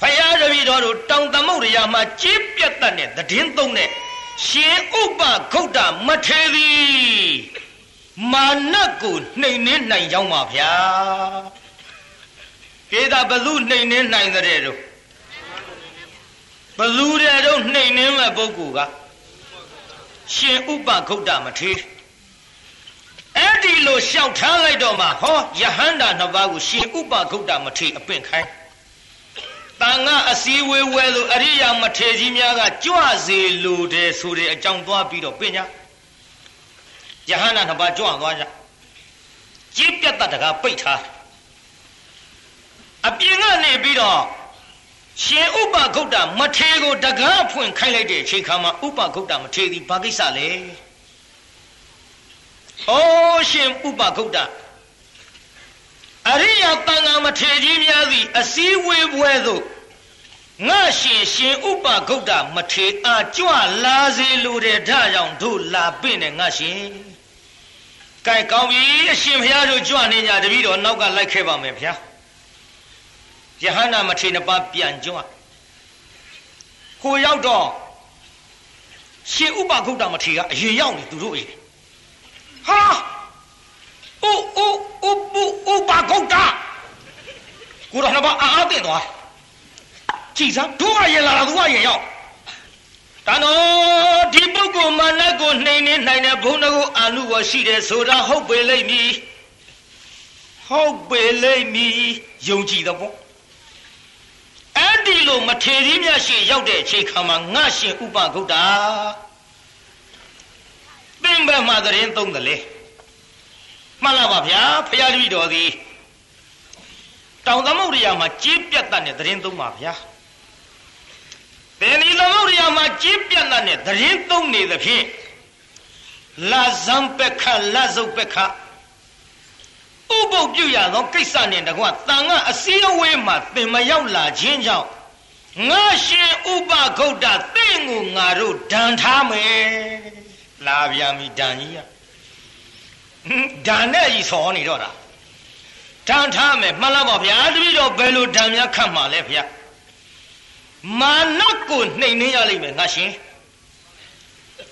ဖယားတပည့်တော်တို့တောင်သမုဒ္ဒရာမှာကြီးပြတ်တဲ့တည်င်းသုံးတဲ့ရှင်ဥပဂုတ်တမထေသည်မာနကိုနှိမ်နှင်းနိုင်ကြောင်းပါဗျာ ကေတာဘလူနှိမ်နှင်းနိုင်တဲ့တို့ဘလူတဲ့တို့နှိမ်နှင်းမဲ့ပုဂ္ဂိုလ်ကရှင်ဥပဂုတ်တမထေအဲ့ဒီလိုလျှောက်ထားလိုက်တော့မှဟောယဟန္တာနှစ်ပါးကိုရှင်ဥပဂုတ်တမထေအပင့်ခိုင်းတန်ကအစည်းဝေးဝဲလို့အရိယာမထေကြီးများကကြွစေလိုတယ်ဆိုတဲ့အကြောင်းသွားပြီးတော့ပညာယဟန္တာနှစ်ပါးကြွသွားကြကြီးပြတ်တတကားပိတ်ထား အပြင်ကနေပြီးတော့ရှင်ဥပဂုတ်တမထေကိုတကားဖွင့်ခိုင်းလိုက်တဲ့အချိန်ခါမှာဥပဂုတ်တမထေသည်ဘာကိစ္စလဲ။အိုးရှင်ဥပဂုတ်တအရိယတန်ဃာမထေကြီးများသည်အစည်းဝေးပွဲသို့ငါရှင်ရှင်ဥပဂုတ်တမထေအားကြွလာစေလိုတဲ့ဒါကြောင့်တို့လာပင့်တယ်ငါရှင်။ကဲကောင်းပြီအရှင်ဘုရားတို့ကြွနေကြတပည့်တော်နောက်ကလိုက်ခဲ့ပါမယ်ဗျာ။ ယဟန္တာမထေနှစ်ပါးပြန်ကြွ။ကိုရောက်တော့ရှင်ဥပဂုတ်တမထေကအရင်ရောက်နေသူတို့အေးဟာအိုးအိုးအိုးဘူအိုးဘာကုတ်တာကိုရဟနဘအာအတဲ့သွားကြည်စမ်းတို့ကရင်လာတာသူကရင်ရောက်တန်တော်ဒီပုဂ္ဂိုလ်မာနကိုနှိမ်နေနိုင်တဲ့ဘုန်းတော်ကိုအာနုဝရှိတယ်ဆိုတာဟုတ်ပေလိမ့်မည်ဟုတ်ပေလိမ့်မည်ယုံကြည်တော့ပေါ့အဲ့ဒီ လိုမထေရီမြတ်ရှိရောက်တဲ့အချိန်ခါမှာငါရှင်ဥပဂုတ်တာသင်္ဘက်မှာသတင်းသုံးတယ်လေမှန်လားပါဗျာဖရာတပည့်တော်သည်တောင်သမုဒ္ဒရာမှာကြီးပြတ်တဲ့သတင်းသုံးပါဗျာပင်ဒီသမုဒ္ဒရာမှာကြီးပြတ်တဲ့သတင်းသုံးနေသဖြင့်လာဇံပက္ခလာဇုတ်ပက္ခဥပုပ်ပြုရသောကိစ္စနှင့်တကွတန်ကအစည်းအဝေးမှာသင်မရောက်လာခြင်းကြောင့် ငါရှင်ဥပဂုတ်တသင်ကိုငါတို့ဒဏ်ထားမယ်လာပြန်ပြီဒဏ်ကြီးကဒဏ်နဲ့ကြီးဆော်နေတော့တာဒဏ်ထားမယ်မှန်လားပါဗျာတပည့်တော်ဘယ်လိုဒဏ်များခတ်မှာလဲဗျာမာနကိုနှိမ်နှင်းရလိမ့်မယ်ငါရှင်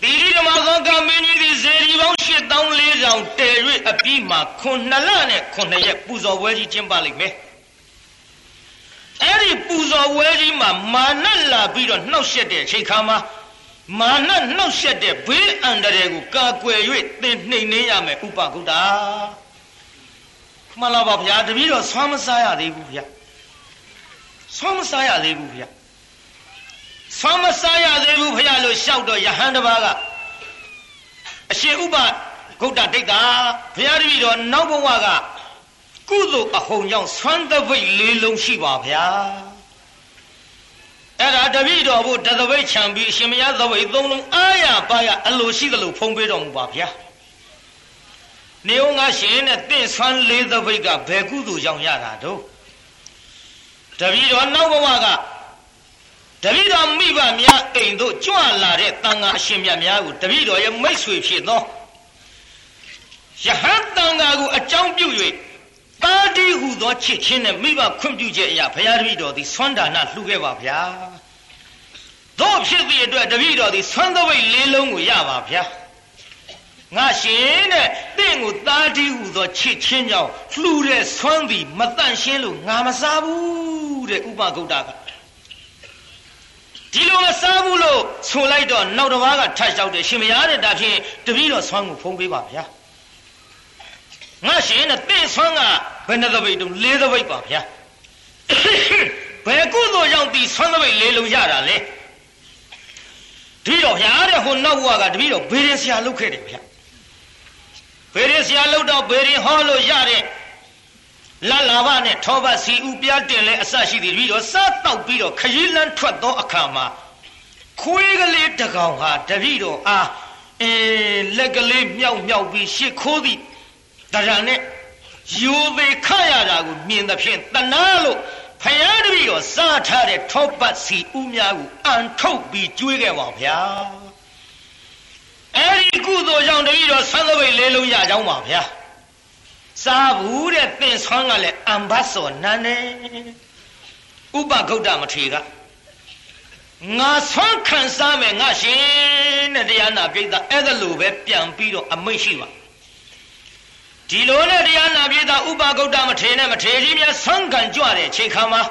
တိရိဓမ္မသောကမင်းကြီးသည်ဇေဒီပေါင်း8400တည်၍အပြီးမှာခုနှစ်လနဲ့ခုနှစ်ရက်ပူဇော်ပွဲကြီးကျင်းပလိမ့်မယ် အဲ့ဒီပူဇော်ပွဲကြီးမှာမာနလာပြီးတော့နှောက်ရက်တဲ့အချိန်ခါမှာမာနနှောက်ရက်တဲ့ဘေးအန္တရာယ်ကိုကာကွယ်၍သင်နှိမ်နှင်းရမယ်ဥပဂုတ္တာမှန်လားပါဗျာတပည့်တော်ဆွမ်းမစားရသေးဘူးဗျာဆွမ်းမစားရသေးဘူးဗျာဆွမ်းမစားရသေးဘူးဗျာလို့ရှောက်တော့ယဟန်တစ်ပါးကအရှင်ဥပဂုတ္တဒိတ်တာဘုရားတပည့်တော်နောက်ဘဝက ကုသိုလ်အဟုန်ကြောင့်ဆွမ်းသပိတ်လေးလုံးရှိပါဗျာအဲ့ဒါတပည့်တော်ဘုတသပိတ်ခြံပြီးအရှင်မရသပိတ်သုံးလုံးအာရပါရအလိုရှိသလိုဖုံးပေးတော်မူပါဗျာနေုံငါရှင်နဲ့တင့်ဆွမ်းလေးသပိတ်ကဘယ်ကုသိုလ်ကြောင့်ရတာတော့တပည့်တော်နောက်ဘဝကတပည့်တော်မိဘများအိမ်တို့ကြွလာတဲ့တန်ဃာအရှင်မြတ်များကိုတပည့်တော်ရဲ့မိတ်ဆွေဖြစ်သောယဟန်တန်ဃာကိုအကြောင်းပြု၍ တာတိဟုသောချစ်ချင်းနဲ့မိဘခွင့်ပြုချက်အရာဘုရားတပည့်တော်သည်ဆွမ်းဒါနလှူခဲ့ပါဗျာတို့ဖြစ်သည့်အတွက်တပည့်တော်သည်ဆွမ်းသပိတ်လေးလုံးကိုရပါဗျာငါရှင်တဲ့တင့်ကိုတာတိဟုသောချစ်ချင်းကြောင့်လှူတဲ့ဆွမ်းသည်မတန့်ရှင်းလို့ငါမစားဘူးတဲ့ဥပဂုတ်တာကဒီလိုမစားဘူးလို့ဆိုလိုက်တော့နောက်တစ်ပါးကထပ်လျှောက်တယ်ရှင်မရတဲ့ဒါဖြင့်တပည့်တော်ဆွမ်းကိုဖုံးပေးပါဗျာ ငါရှင်နဲ့တင့်ဆွမ်းကဘယ်နှသပိတ်တုံးလေးသပိတ်ပါဗျာဘယ်ကုသိုလ်ကြောင့်ဒီဆွမ်းသပိတ်လေးလုံးရတာလဲတပည့်တော်ဗျာတဲ့ဟိုနောက်ဘဝကတပည့်တော်ဘေးရင်ဆရာလုပ်ခဲ့တယ်ဗျာဘေရင်ဆရာလှုပ်တော့ဘေရင်ဟောလို့ရတဲ့လလာဘနဲ့ထောဘစီဥပြတင်လဲအစရှိသည်ပြီးတော့စားတောက်ပြီးတော့ခရီးလန်းထွက်သောအခါမှာခွေးကလေးတကောင်ဟာတပည့်တော်အားအဲလက်ကလေးမြောက်မြောက်ပြီးရှစ်ခိုးသည် တရံနဲ့ယူသေးခရတာကိုမြင်သဖြင့်တနာလို့ဖယားတပည့်တော်စားထားတဲ့ထောပတ်စီဥများကိုအန်ထုတ်ပြီးကျွေးခဲ့ပါဗျာအဲ့ဒီကုသိုလ်ကြောင့်တပည့်တော်ဆန်းသပိတ်လေးလုံးရကြောင်းပါဗျာစားဘူးတဲ့သင်ဆွမ်းကလည်းအံဘတ်စောနန်းနေဥပဂုတ်တမထေကငါဆွမ်းခံစားမယ်ငါရှင်တဲ့တရားနာပိဋကအဲ့ဒါလိုပဲပြန်ပြီးတော့အမိတ်ရှိပါ ဒီလိုနဲ့တရားနာပိဋကဥပဂုတ်တမထေနဲ့မထေကြီးများဆွမ်းခံကြွတဲ့ချိန်ခါမှာ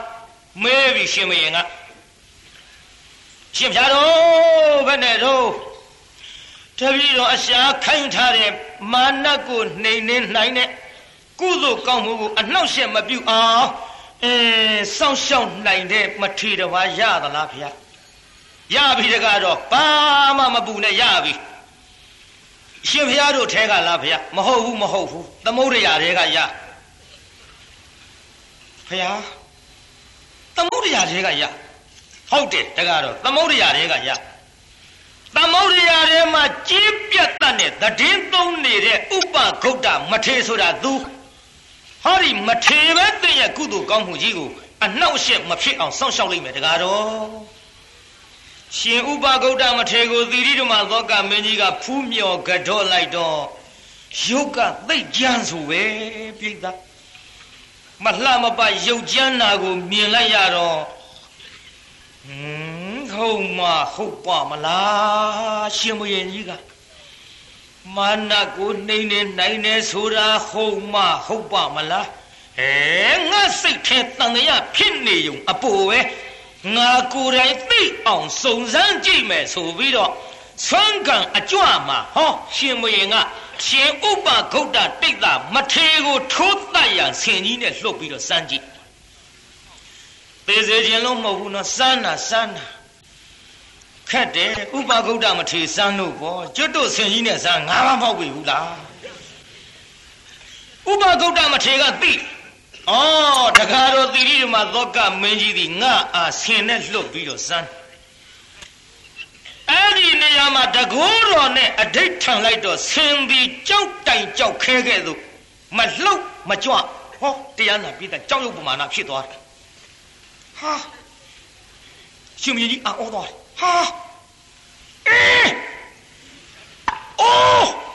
မဲပြီးရှင်မရင်ကရှင်ဖြာတော်ဘယ်နဲ့တော့တပည့်တော်အရှာခိုင်းထားတဲ့မာနကိုနှိမ်နှင်းနိုင်တဲ့ကုသိုလ်ကောင်းမှုကိုအနှောက်အယှက်မပြုအောင်အဲစောင့်ရှောက်နိုင်တဲ့မထီတော်ဘာရသလားဖေရပြီတကားတော့ဘာမှမပူနဲ့ရပြီ ရှင်ဖျားတို့ထဲကလားဖေမဟုတ်ဘူးမဟုတ်ဘူးသမုဒ္ဒရာတွေကရဖျားသမုဒ္ဒရာတွေကရဟုတ်တယ်တကားတော့သမုဒ္ဒရာတွေကရသမုဒ္ဒရာထဲမှာကြီးပြတ်တတ်တဲ့တည်င်းသုံးနေတဲ့ဥပဂုတ်တမထေဆိုတာသူဟောဒီမထေပဲတင့်ရဲ့ကုသိုလ်ကောင်းမှုကြီးကိုအနှောက်အယှက်မဖြစ်အောင်စောင့်ရှောက်လိုက်မယ်တကားတော့ ရှင်ဥပဂုတ်တမထေကိုသီရိဓမ္မသောကမင်းကြီးကဖူးမြော်ကြော့လိုက်တော့ယုတ်ကသိတ်ကြမ်းဆိုပဲပြိဿမလှမပရုပ်ကြမ်းနာကိုမြင်လိုက်ရတော့ဟင်းဟုတ်မဟုတ်ပါမလားရှင်မရင်ကြီးကမာနကိုနှိမ့်နေနိုင်နေဆိုတာဟုတ်မဟုတ်ပါမလားဟဲငါစိတ်ထဲတန်ရဖြစ်နေုံအပူပဲ ငါကိုယ်တိုင်သိအောင်စုံစမ်းကြည့်မယ်ဆိုပြီးတော့ဆွမ်းကံအကြွမှာဟောရှင်မရင်ကရှင်ဥပဂုတ်တတိတ်တာမထေကိုထိုးတတ်ရန်ဆင်ကြီးနဲ့လှုပ်ပြီးတော့စမ်းကြည့်သေစေခြင်းလုံးမဟုတ်ဘူးနော်စမ်းတာစမ်းတာခက်တယ်ဥပဂုတ်တမထေစမ်းလို့ပေါ့ကျွတ်တို့ဆင်ကြီးနဲ့စမ်းငါးပါးမောက်ပြီဘူးလားဥပဂုတ်တမထေကသိ ဩတခါတော့သီရိဓမ္မသောကမင်းကြီးသည်ငါအားဆင်နဲ့လှုပ်ပြီးတော့စမ်းအဲ့ဒီနေရာမှာတကိုးတော်နဲ့အဋိဋ္ဌံလိုက်တော့ဆင်သည်ကြောက်တိုင်ကြောက်ခဲခဲ့သို့မလှုပ်မကြွဟောတရားနာပြည်တဲ့ကြောက်ရွံ့ပမာဏဖြစ်သွားတယ်ဟာရှင်မကြီးအော်သွားတယ်ဟာအေးအိုး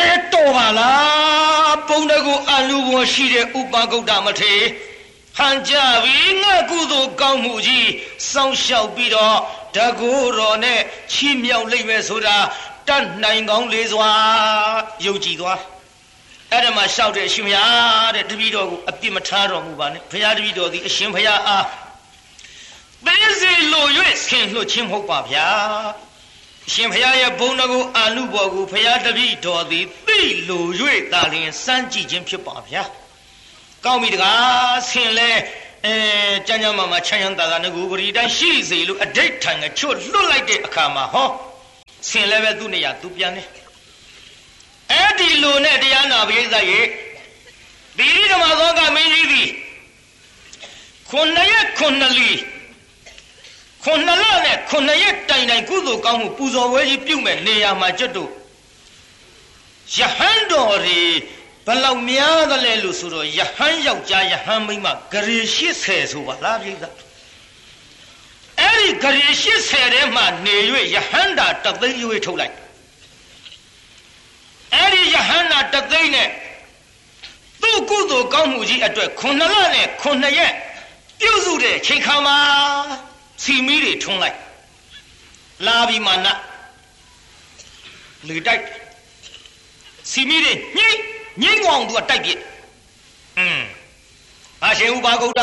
တဲတော်ပါလားပုံတကူအလူဘွန်ရှိတဲ့ဥပဂုတ်တမထေဟန်ကြပြီငါကုသိုလ်ကောင်းမှုကြီးစောင့်ရှောက်ပြီးတော့တကူတော်နဲ့ချီးမြှောက်လိုက်မယ်ဆိုတာတတ်နိုင်ကောင်းလေစွာယုံကြည်သွားအဲ့ဒါမှလျှောက်တဲ့ရှင်မရတဲ့တပည့်တော်ကိုအပြစ်မထားတော်မူပါနဲ့ဘုရားတပည့်တော်သည်အရှင်ဘုရားအားသေးစီလို၍ဆင်လွှတ်ခြင်းမဟုတ်ပါဗျာ ရှင်ဘုရားရဲ့ဘုန်းတော်ကိုအာနုဘော်ကိုဘုရားတပည့်တော်သည်သိလို၍တာလျင်စမ်းကြည့်ခြင်းဖြစ်ပါဗျာကောင်းပြီတကားဆင်လဲအဲကျမ်းကျမ်းမှာချမ်းချမ်းသာသာငကူပရိတိုင်းရှိစေလို့အဋိဋ္ဌံကချွတ်လွတ်လိုက်တဲ့အခါမှာဟောဆင်လဲပဲသူ့နေရာသူပြန်တယ်အဲ့ဒီလိုနဲ့တရားနာပရိသတ်ရဲ့ဒီဓမ္မသောကမင်းကြီးသည်ခုနှစ်ရက်ခုနှစ်လီ ခုနှစ်လနဲ့ခုနှစ်ရက်တိုင်တိုင်ကုသိုလ်ကောင်းမှုပူဇော်ဝဲကြီးပြုမဲ့နေရာမှာကျွတ်တို့ယဟန်တော်တွေဘလောက်များသလဲလို့ဆိုတော့ယဟန်ယောက်ျားယဟန်မိန်းမဂရေ80ဆိုပါလားပြိဿအဲ့ဒီဂရေ80ထဲမှာနေ၍ယဟန်တာတသိန်းရွေးထုတ်လိုက်အဲ့ဒီယဟန်တာတသိန်းနဲ့သူ့ကုသိုလ်ကောင်းမှုကြီးအတွက်ခုနှစ်လနဲ့ခုနှစ်ရက်ပြုစုတဲ့ချိန်ခါမှာ စီမီးတွေထွန်းလိုက်လာပြီးမှနလေတိုက် စီမီတွေညှိညှိကောင်သူကတိုက်ပြစ်อืมအရှင်ဥပါဂုတ်တ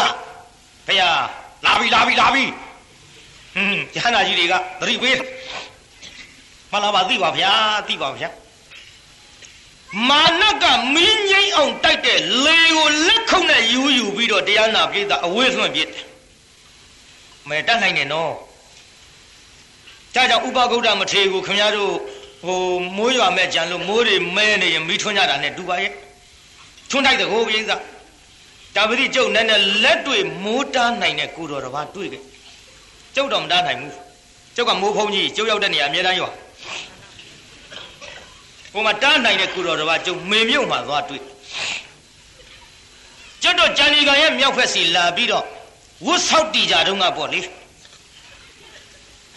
ဖယားလာပြီလာပြီလာပြီอืมယဟန္တာကြီးတွေကသတိပေးမလာပါသိပါဗျာသိပါဗျာမာနကမင်းငိမ့်အောင်တိုက်တဲ့လေကိုလက်ခုံနဲ့ယူယူပြီးတော့တရားနာပြေးတာအဝေးဆွန့်ပြစ်တယ် မဲတတ်နိုင်တယ်နော်ဒါကြောင့်ဥပဂုတ်တမထေကိုခင်ဗျားတို့ဟိုမိုးရွာမဲ့ကြံလို့မိုးတွေမဲနေရင်မိထွန်းကြတာနဲ့တူပါရဲ့ထွန်းတိုက်တဲ့ကိုပြိဿဒါပတိကျုပ်နဲ့နဲ့လက်တွေ့မိုးတားနိုင်တဲ့ကိုတော်တစ်ပါးတွေ့ခဲ့ကျုပ်တော့မတားနိုင်ဘူးကျုပ်ကမိုးဖုံးကြီးကျုပ်ရောက်တဲ့နေရာအမြဲတမ်းရွာဟိုမှာတားနိုင်တဲ့ကိုတော်တစ်ပါးကျုပ်မေမြုပ်မှာသွားတွေ့ကျုပ်တို့ကြံဒီကံရဲ့မြောက်ဖက်စီလာပြီးတော့ ဝတ်ဆောက်တီကြတုန်းကပေါ့လေခ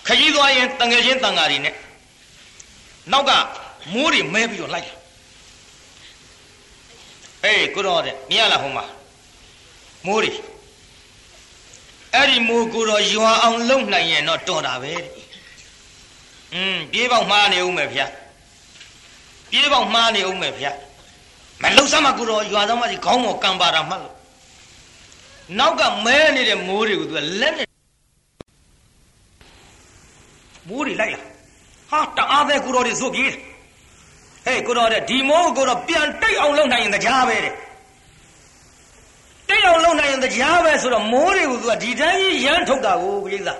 ကြီးသွားရင်တငယ်ချင်းတန်ဃာတွေနဲ့နောက်ကမိုးတွေမဲပြီးတော့လိုက်လာအေးကိုတော်တဲ့မြင်ရလားဟိုမှာမိုးတွေအဲ့ဒီမိုးကိုတော့ရွာအောင်လုံနိုင်ရင်တော့တော်တာပဲတဲ့อืมပြေးပေါက်မှားနေဦးမယ်ဗျာပြေးပေါက်မှားနေဦးမယ်ဗျာမလုံစမ်းမကိုတော့ရွာသားမကြီးခေါင်းပေါ်ကံပါတာမှတ်လို့ နောက်ကမဲနေတဲ့မိုးတွေကိုသူကလက်နဲ့မိုးတွေလိုက်လာဟာတအားပဲကိုတော်တွေဇုတ်ပြေးဟေးကိုတော်တဲ့ဒီမိုးကိုတော့ပြန်တိတ်အောင်လုပ်နိုင်ရင်တရားပဲတဲ့တိတ်အောင်လုပ်နိုင်ရင်တရားပဲဆိုတော့မိုးတွေကိုသူကဒီတိုင်းကြီးရမ်းထုတ်တာကိုပြိဿ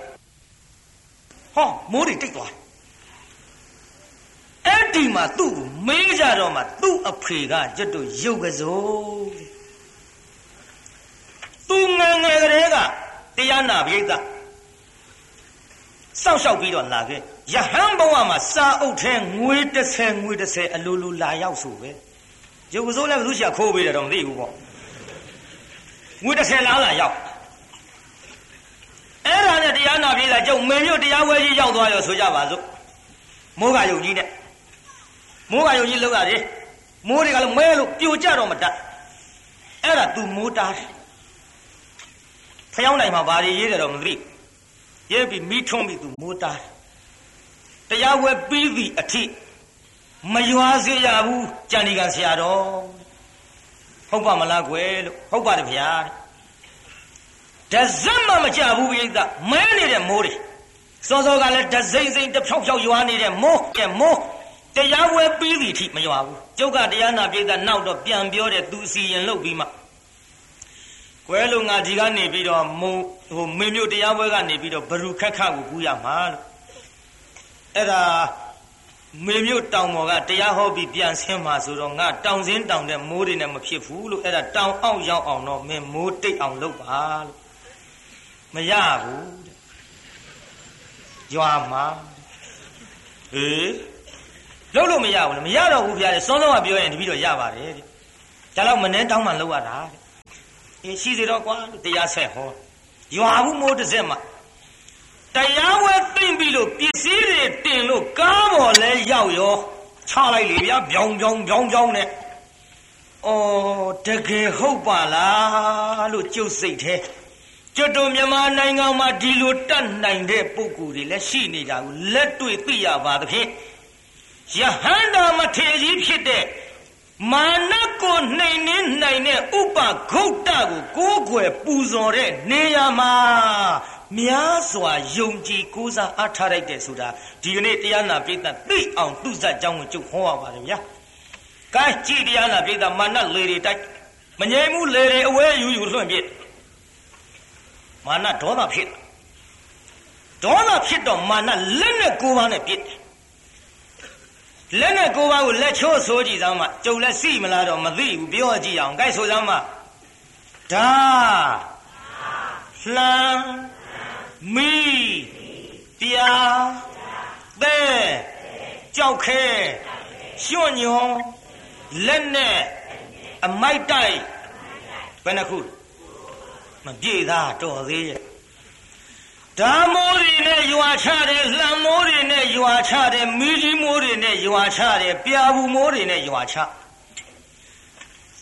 ဟောမိုးတွေတိတ်သွားအဲ့ဒီမှာသူ့ကိုမေးကြတော့မှသူ့အဖေကကျွတ်တို့ရုပ်ကစိုး သူငယ်ငယ်ကလေးကတရားနာပြိဿစောက်ရှောက်ပြီးတော့လာခဲ့ယဟန်ဘဝမှာစာအုပ်ထဲငွေ30ငွေ30အလိုလိုလာရောက်ဆိုပဲရုပ်ကစိုးလည်းဘယ်သူရှာခိုးပေးတယ်တော့မသိဘူးပေါ့ငွေ30လားလာရောက်အဲ့ဒါနဲ့တရားနာပြေးလာကျုပ်မင်းမျိုးတရားဝဲကြီးရောက်သွားရောဆိုကြပါစို့မိုးကယုံကြီးနဲ့မိုးကယုံကြီးလောက်ရတယ်မိုးတွေကလည်းမဲလို့ပြိုကျတော့မတတ်အဲ့ဒါ तू မိုးတားတယ် ဖျောင်းနိုင်မှာဘာတွေရေးတယ်တော့မသိရေးပြီးမိထုံးပြီး तू မိုးတားတယ်တရားဝဲပြီးပြီအထိမရွာစေရဘူးကြံဒီကဆရာတော်ဟုတ်ပါမလားကွယ်လို့ဟုတ်ပါတယ်ဗျာတဇက်မှမကြဘူးပြိဿမဲနေတဲ့မိုးတွေစောစောကလည်းတစိမ့်စိမ့်တဖြောက်ဖြောက်ရွာနေတဲ့မိုးကဲမိုးတရားဝဲပြီးပြီထိမရွာဘူးကျုပ်ကတရားနာပြိဿနောက်တော့ပြန်ပြောတယ်သူစီရင်လုပ်ပြီးမှ ကွယ်လို့ငါဒီကနေပြီးတော့မုံဟိုမင်းမျိုးတရားပွဲကနေပြီးတော့ဘရူခက်ခကိုကူးရမှာလို့အဲ့ဒါမေမြို့တောင်ပေါ်ကတရားဟောပြီးပြန်ဆင်းမှာဆိုတော့ငါတောင်စင်းတောင်တဲ့မိုးတွေနဲ့မဖြစ်ဘူးလို့အဲ့ဒါတောင်အောင်ရောက်အောင်တော့မင်းမိုးတိတ်အောင်လုပ်ပါလို့မရဘူးတဲ့ရွာမှာဟေးလုပ်လို့မရဘူးလေမရတော့ဘူးဗျာလေစောစောကပြောရင်တပည့်တော့ရပါတယ်တဲ့ဒါတော့မနှဲတောင်းမှလုပ်ရတာတဲ့ အေးရှိသေးတော့ကွာလို့တရားဆက်ဟောရွာဘူးမိုးတစ်စက်မှာတရားဝဲသိမ့်ပြီလို့ပစ္စည်းတွေတင်လို့ကားပေါ်လဲရောက်ရောချလိုက်လေဗျာဗျောင်းဗျောင်းဗျောင်းဗျောင်းနဲ့အော်တကယ်ဟုတ်ပါလားလို့ကြုတ်စိတ်သေးကျွတ်တို့မြန်မာနိုင်ငံမှာဒီလိုတတ်နိုင်တဲ့ပုဂ္ဂိုလ်တွေလည်းရှိနေကြဘူးလက်တွေ့သိရပါသဖြင့်ယဟန္တာမထေရကြီးဖြစ်တဲ့ မာနကိုနှိမ်နှင်းနိုင်တဲ့ဥပဂုတ်တကိုကိုးကွယ်ပူဇော်တဲ့နေရာမှာများစွာယုံကြည်ကိုးစားအားထားလိုက်တယ်ဆိုတာဒီကနေ့တရားနာပိဋကသိအောင်သူဇတ်ကြောင်းကိုကျုပ်ဟောရပါတယ်ဗျာ။ကဲကြည်တရားနာပိဋကမာနလေတွေတိုက်မငြိမ်မှုလေတွေအဝဲယူယူလွှင့်ပြစ်မာနဒေါသဖြစ်ဒေါသဖြစ်တော့မာနလက်နဲ့ကိုးပါးနဲ့ပြစ်တယ် လက်နဲ့ကိုးပါးကိုလက်ချိုးဆိုကြည့်စမ်းမှကျုံလက်စီမလားတော့မသိဘူးပြောကြည့်အောင်ကြိုက်ဆိုစမ်းမှဒါလှမ်းမီပြာသဲကြောက်ခဲရွှွညွန်လက်နဲ့အမိုက်တိုက်ဘယ်နှခုမပြေသားတော်သေးရဲ့ဓာမိုးတွေနဲ့ရွာချတယ်လှံမိုးတွေနဲ့ရွာချတယ်မီးကြီးမိုးတွေ နဲ့ရွာချတယ်ပြာဘူးမိုးတွေနဲ့ရွာချ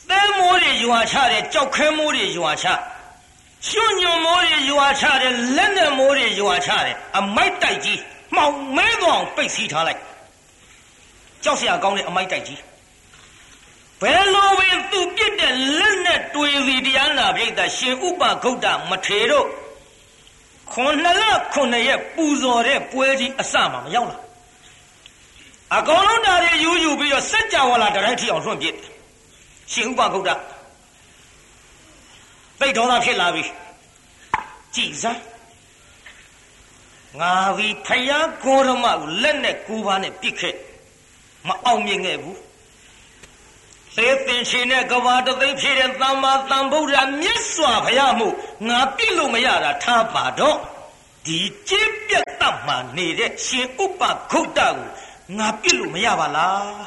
သဲမိုးတွေရွာချတယ်ကြောက်ခဲမိုးတွေရွာချရွှွညွန်မိုးတွေရွာချတယ်လက်နဲ့မိုးတွေရွာချတယ်အမိုက်တိုက်ကြီးမှောင်မဲသွားအောင်ပိတ်စီးထားလိုက်ကြောက်စရာကောင်းတဲ့အမိုက်တိုက်ကြီးဘယ်လိုပဲသူပြစ်တဲ့လက်နဲ့တွေ့စီတရားနာပြိတ္တာရှင်ဥပဂုတ်တမထေတို့ခုနှစ်လခုနှစ်ရက်ပူဇော်တဲ့ပွဲကြီးအစမှမရောက်လာ အကောင်လုံးတာတွေယူယူပြီးတော့စัจ java လာတိုင်းထီအောင်လွှင့်ပြစ်ရှင်ဥပဂုတ်တသိဒေါသဖြစ်လာပြီကြည်စမ်းငါဒီဖယားကိုရမကိုလက်နဲ့ကိုးပါးနဲ့ပြစ်ခဲ့မအောင်မြင်ခဲ့ဘူးသေသင်ရှင်နဲ့ကဘာတသိဖြစ်တဲ့သမ္မာသမ္ဗုဒ္ဓမြတ်စွာဘုရားမို့ငါပြစ်လို့မရတာထားပါတော့ဒီကျင့်ပြတ်တတ်မှနေတဲ့ရှင်ဥပခုတ်တကို ငါပြစ်လို့မရပါလား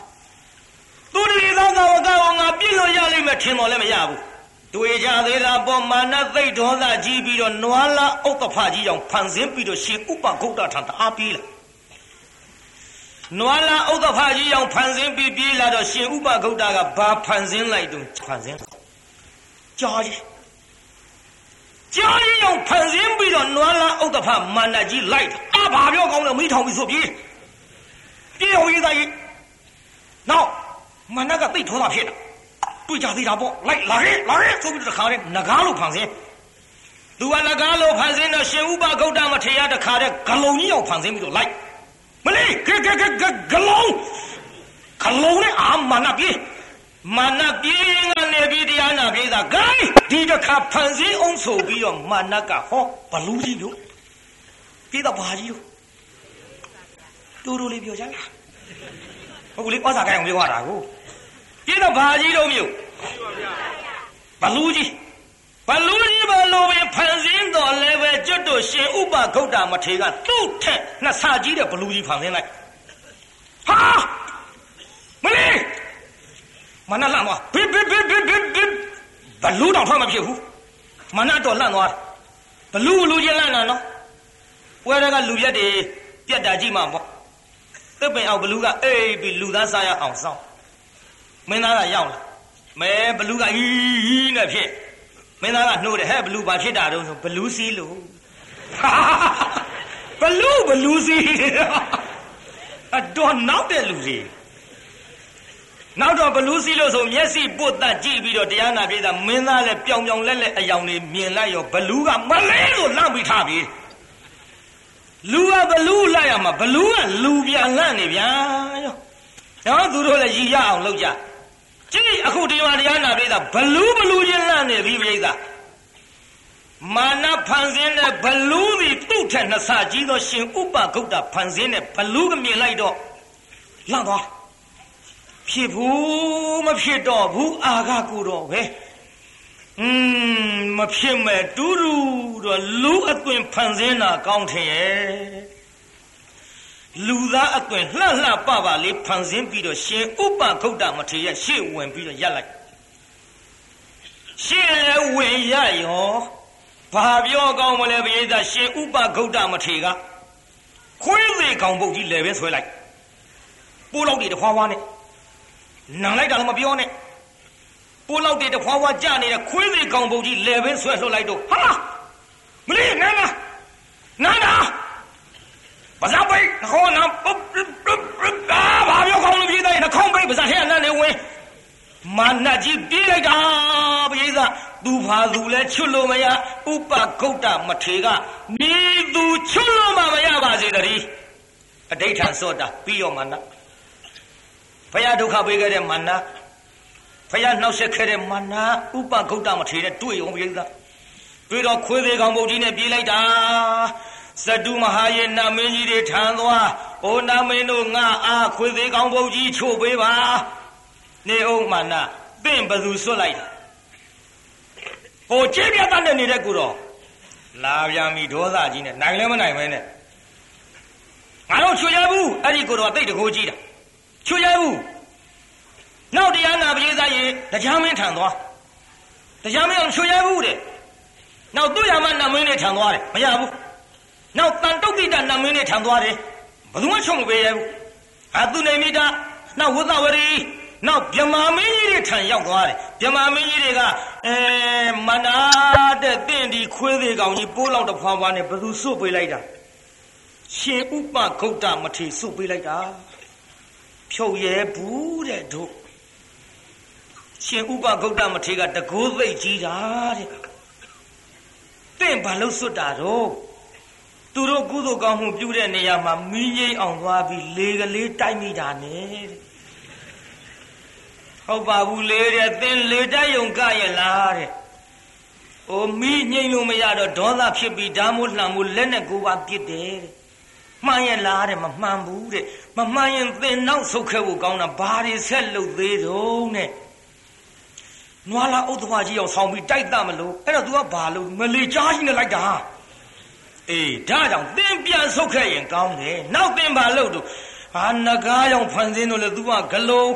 သူတွေသောကဝကောငါပြစ်လို့ရလိမ့်မယ်ထင်တော်လည်းမရဘူးတွေ့ကြသေးတာပေါ်မာနသိတ်ဒေါသကြီးပြီးတော့နွားလာဥက္ကဖကြီးအောင်ဖန်ဆင်းပြီးတော့ရှင်ဥပခုတ်တထံတအားပြေးလာနွားလာဥဒ္ဓဖကြီးအောင်ဖန်ဆင်းပြီးပြေးလာတော့ရှင်ဥပဂုတ်တာကဘာဖန်ဆင်းလိုက်တုံးဖန်ဆင်းကြော်ကြီးကြော်ကြီးအောင်ဖန်ဆင်းပြီးတော့နွားလာဥဒ္ဓဖမန္တကြီးလိုက်အာဘာပြောကောင်းလဲမိထောင်ပြီးဆိုပြေး ပြေးဟိုရေးသားကြီးနောက်မန္တကသိထောတာဖြစ်တာတွေ့ကြသေးတာပေါ့လိုက်လာရဲလာရဲဆိုပြီးတခါတည်းငကားလို့ဖန်ဆင်းသူကငကားလို့ဖန်ဆင်းတော့ရှင်ဥပဂုတ်တာမထေရတခါတည်းဂလုံကြီးအောင်ဖန်ဆင်းပြီးတော့လိုက်မလေးကကကကဂလုံးဂလုံးနဲ့အာမနာပြေမာနပြေငါနေပြီးတရားနာပြေးတာဂိုင်းဒီတစ်ခါဖန်ဆင်းအောင်ဆိုပြီးတော့မာနကဟောဘလူးကြီးတို့ပြေးတော့ဘာကြီးတို့ တူတူလေးပြောကြလားဟုတ်ကလေးဩစာကိုင်းအောင်ပြောရတာကိုပြေးတော့ဘာကြီးတို့မြို့ဘလူးကြီးဘလူးကြီးဘလိုပဲဖန်ဆင်းတော်လဲပဲကျွတ်တို့ရှင်ဥပဂုတ်တာမထေကသူ့ထက်နှစ်ဆကြီးတဲ့ဘလူးကြီးဖန်ဆင်းလိုက်ဟာမလေးမနလန့်သွားဘစ်ဘစ်ဘစ်ဘစ်ဘစ်ဘစ်ဘလူးတော့ထွက်မဖြစ်ဘူးမနတော့လန့်သွားဘလူးဘလူးချင်းလန့်တာနော်ပွဲတွေကလူရက်တွေပြက်တာကြည့်မှာပေါ့ သစ်ပင်အောင်ဘလူးကအေးပြီးလူသားစားရအောင်စောင်းမင်းသားကရောက်လာမဲဘလူးကဟီးဟီးနဲ့ဖြစ်မင်းသားကနှိုးတယ်ဟဲ့ဘလူးဘာဖြစ်တာတုံးဆိုဘလူးစီးလို့ဘလူးဘလူးစီးအတော်နောက်တဲ့လူတွေနောက်တော့ဘလူးစီးလို့ဆိုမျက်စိပုတ်တတ်ကြည့်ပြီးတော့တရားနာပြေးတာမင်းသားလည်းပြောင်ပြောင်လက်လက်အယောင်တွေမြင်လိုက်ရောဘလူးကမလဲလို့လန့်ပြီးထားပြီ လူကဘလူးလိုက်ရမှာဘလူးကလူပြန်လန့်နေဗျာရောနော်သူတို့လည်းရည်ရအောင်လုပ်ကြကြည့်အခုဒီမှာတရားနာပြေးတာဘလူးဘလူးချင်းလန့်နေပြီပြိဿမာနဖန်ဆင်းတဲ့ဘလူးဒီသူ့ထက်နှစ်ဆကြီးသောရှင်ဥပဂုတ်တာဖန်ဆင်းတဲ့ဘလူးကမြင်လိုက်တော့လန့်သွားဖြစ်ဘူးမဖြစ်တော့ဘူးအာဃကိုတော့ပဲ อืมမဖြစ်မဲ့တူးတူးတော့လူအသွင်ဖန်ဆင်းတာကောင်းထင်ရဲ့လူသားအသွင်လှလှပပလေးဖန်ဆင်းပြီးတော့ရှင်ဥပဂုတ်တမထေရရှေ့ဝင်ပြီးတော့ရက်လိုက်ရှေ့လည်းဝင်ရရောဘာပြောကောင်းမလဲဘိသာရှင်ဥပဂုတ်တမထေကခွေးသေးကောင်ပုတ်ကြီးလည်းပဲဆွဲလိုက်ပိုးလောက်တွေတခွားခွားနဲ့နံလိုက်တာလည်းမပြောနဲ့ ပိုးလောက်တွေတခွားခွားကြနေတဲ့ခွေးသေးကောင်ပုတ်ကြီးလည်းပဲဆွဲလှုပ်လိုက်တော့ဟာမလေးနန်းနာနန်းနာဘာသာပိတ်ခေါင်းနာပုတ်အာဘာပြောကောင်းလို့ပြေးတယ်နှခေါင်းပိတ်ပါစားထဲကနန်းနေဝင်မာနကြီးပြေးလိုက်တာပရိသသူဖာသူလဲချွတ်လို့မရဥပဂုတ်တမထေကမိသူချွတ်လို့မှမရပါစေတည်းအဋိဋ္ဌံစောတာပြီးရောမာနဖယားဒုက္ခပေးခဲ့တဲ့မာန ဖယားနှောက်ဆက်ခဲ့တဲ့မာနဥပဂုတ်တမထေနဲ့တွေ့ရောပရိသတွေ့တော့ခွေးသေးကောင်ပုတ်ကြီးနဲ့ပြေးလိုက်တာဇတုမဟာယေနာမင်းကြီးတွေထံသွားအိုနာမင်းတို့ငါအားခွေသေးကောင်းပုတ်ကြီးချို့ပေးပါနေအောင်မာနပင့်ဘသူဆွတ်လိုက်ဟိုကြည့်ပြတ်တဲ့နေတဲ့ကိုတော့လာပြန်ပြီဒေါသကြီးနဲ့နိုင်လည်းမနိုင်ပဲနဲ့ငါတို့ချွေရဘူးအဲ့ဒီကိုတော့တိတ်တကိုးကြီးတာချွေရဘူး နောက်တရားနာပြေးသားရင်တရားမင်းထံသွားတရားမင်းအောင်ချွေရဘူးတဲ့နောက်သူ့ရမနမင်းနဲ့ထံသွားတယ်မရဘူးနောက်တန်တုတ်တိတနမင်းနဲ့ထံသွားတယ်ဘယ်သူမှချုံမပေးရဘူးအသူနေမိတာနောက်ဝသဝရီနောက်ဗြမာမင်းကြီးတွေထံရောက်သွားတယ်ဗြမာမင်းကြီးတွေကအဲမနာတဲ့တင့်ဒီခွေးသေးကောင်ကြီးပိုးလောက်တဖွာဖွာနဲ့ဘယ်သူစွတ်ပေးလိုက်တာရှင်ဥပဂုတ်တမထေစွတ်ပေးလိုက်တာဖြုတ်ရဲဘူးတဲ့တို့ ရှင်ဥပဂုတ်တမထေရကတကိုးသိတ်ကြီးတာတဲ့တင့်ဘာလို့စွတ်တာတော့သူတို့ကုသိုလ်ကောင်းမှုပြုတဲ့နေရာမှာမီးငိမ့်အောင်သွားပြီးလေကလေးတိုက်မိတာနဲ့တဲ့ဟုတ်ပါဘူးလေတဲ့သင်လေတိုက်ယုံကရလားတဲ့။အိုမီးငိမ့်လို့မရတော့ဒေါသဖြစ်ပြီးဓာမိုးလှံမိုးလက်နဲ့ကိုပါပြစ်တယ်တဲ့။မှန်ရဲ့လားတဲ့မမှန်ဘူးတဲ့။မမှန်ရင်သင်နောက်ဆုတ်ခဲ့ဖို့ကောင်းတာဘာတွေဆက်လုပ်သေးတော့တဲ့။ နွားလာဥဒ္ဒဝကြီးအောင်ဆောင်းပြီးတိုက်တမလို့အဲ့တော့ तू ကဘာလို့မလီကြားကြီးနဲ့လိုက်တာ။အေးဒါကြောင့်သင်ပြန်ဆုတ်ခဲ့ရင်ကောင်းတယ်။နောက်သင်ဘာလုပ်တော့ဟာနဂါးရောင်ဖန်ဆင်းလို့လေ तू ကဂလုံး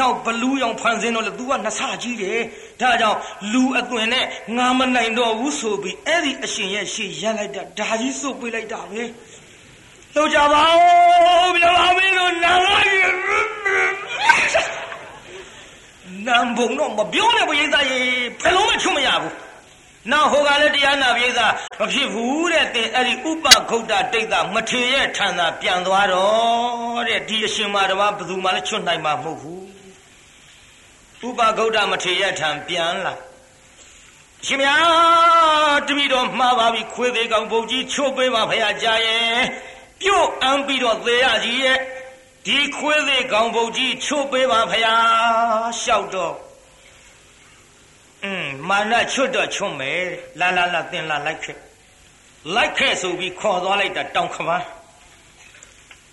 နောက်ဘလူးရောင်ဖန်ဆင်းတော့လေ तू ကနှဆကြီးတယ်ဒါကြောင့်လူအသွင်နဲ့ငါမနိုင်တော့ဘူးဆိုပြီးအဲ့ဒီအရှင်ရဲ့ရှေ့ရက်လိုက်တာဒါကြီးစုပ်ပေးလိုက်တာပဲတို့ကြပါဦးပြပါမင်းတို့နာလာကြီး နမ်ဘုံတော့မပြောနဲ့ဘုရားကြီးဖယ်လုံးမချွတ်မရဘူးနောက်ဟိုကလည်းတရားနာပြေးသားမဖြစ်ဘူးတဲ့တင်အဲ့ဒီဥပခုတ်တာတိတ်တာမထေရဲ့ထံသာပြန်သွားတော့တဲ့ဒီအရှင်မတော်ဘာဘယ်သူမှလည်းချွတ်နိုင်မှာမဟုတ်ဘူးဥပဂုတ်တမထေရထံပြန်လာရှင်မတမိတော်မှားပါပြီခွေးသေးကောင်ဘုံကြီးချို့ပေးပါဖရာကြာရဲ့ပြုတ်အမ်းပြီးတော့သေရကြီးရဲ့ ဒီခွေးသေးကောင်ဘုံကြီးချို့ပေးပါဖရာလျှောက်တော့อืมမာနချွတ်တော့ချွတ်မယ်လာလာလာတင်လာလိုက်ခဲ့လိုက်ခဲ့ဆိုပြီးခေါ်သွားလိုက်တာတောင်ခပန်း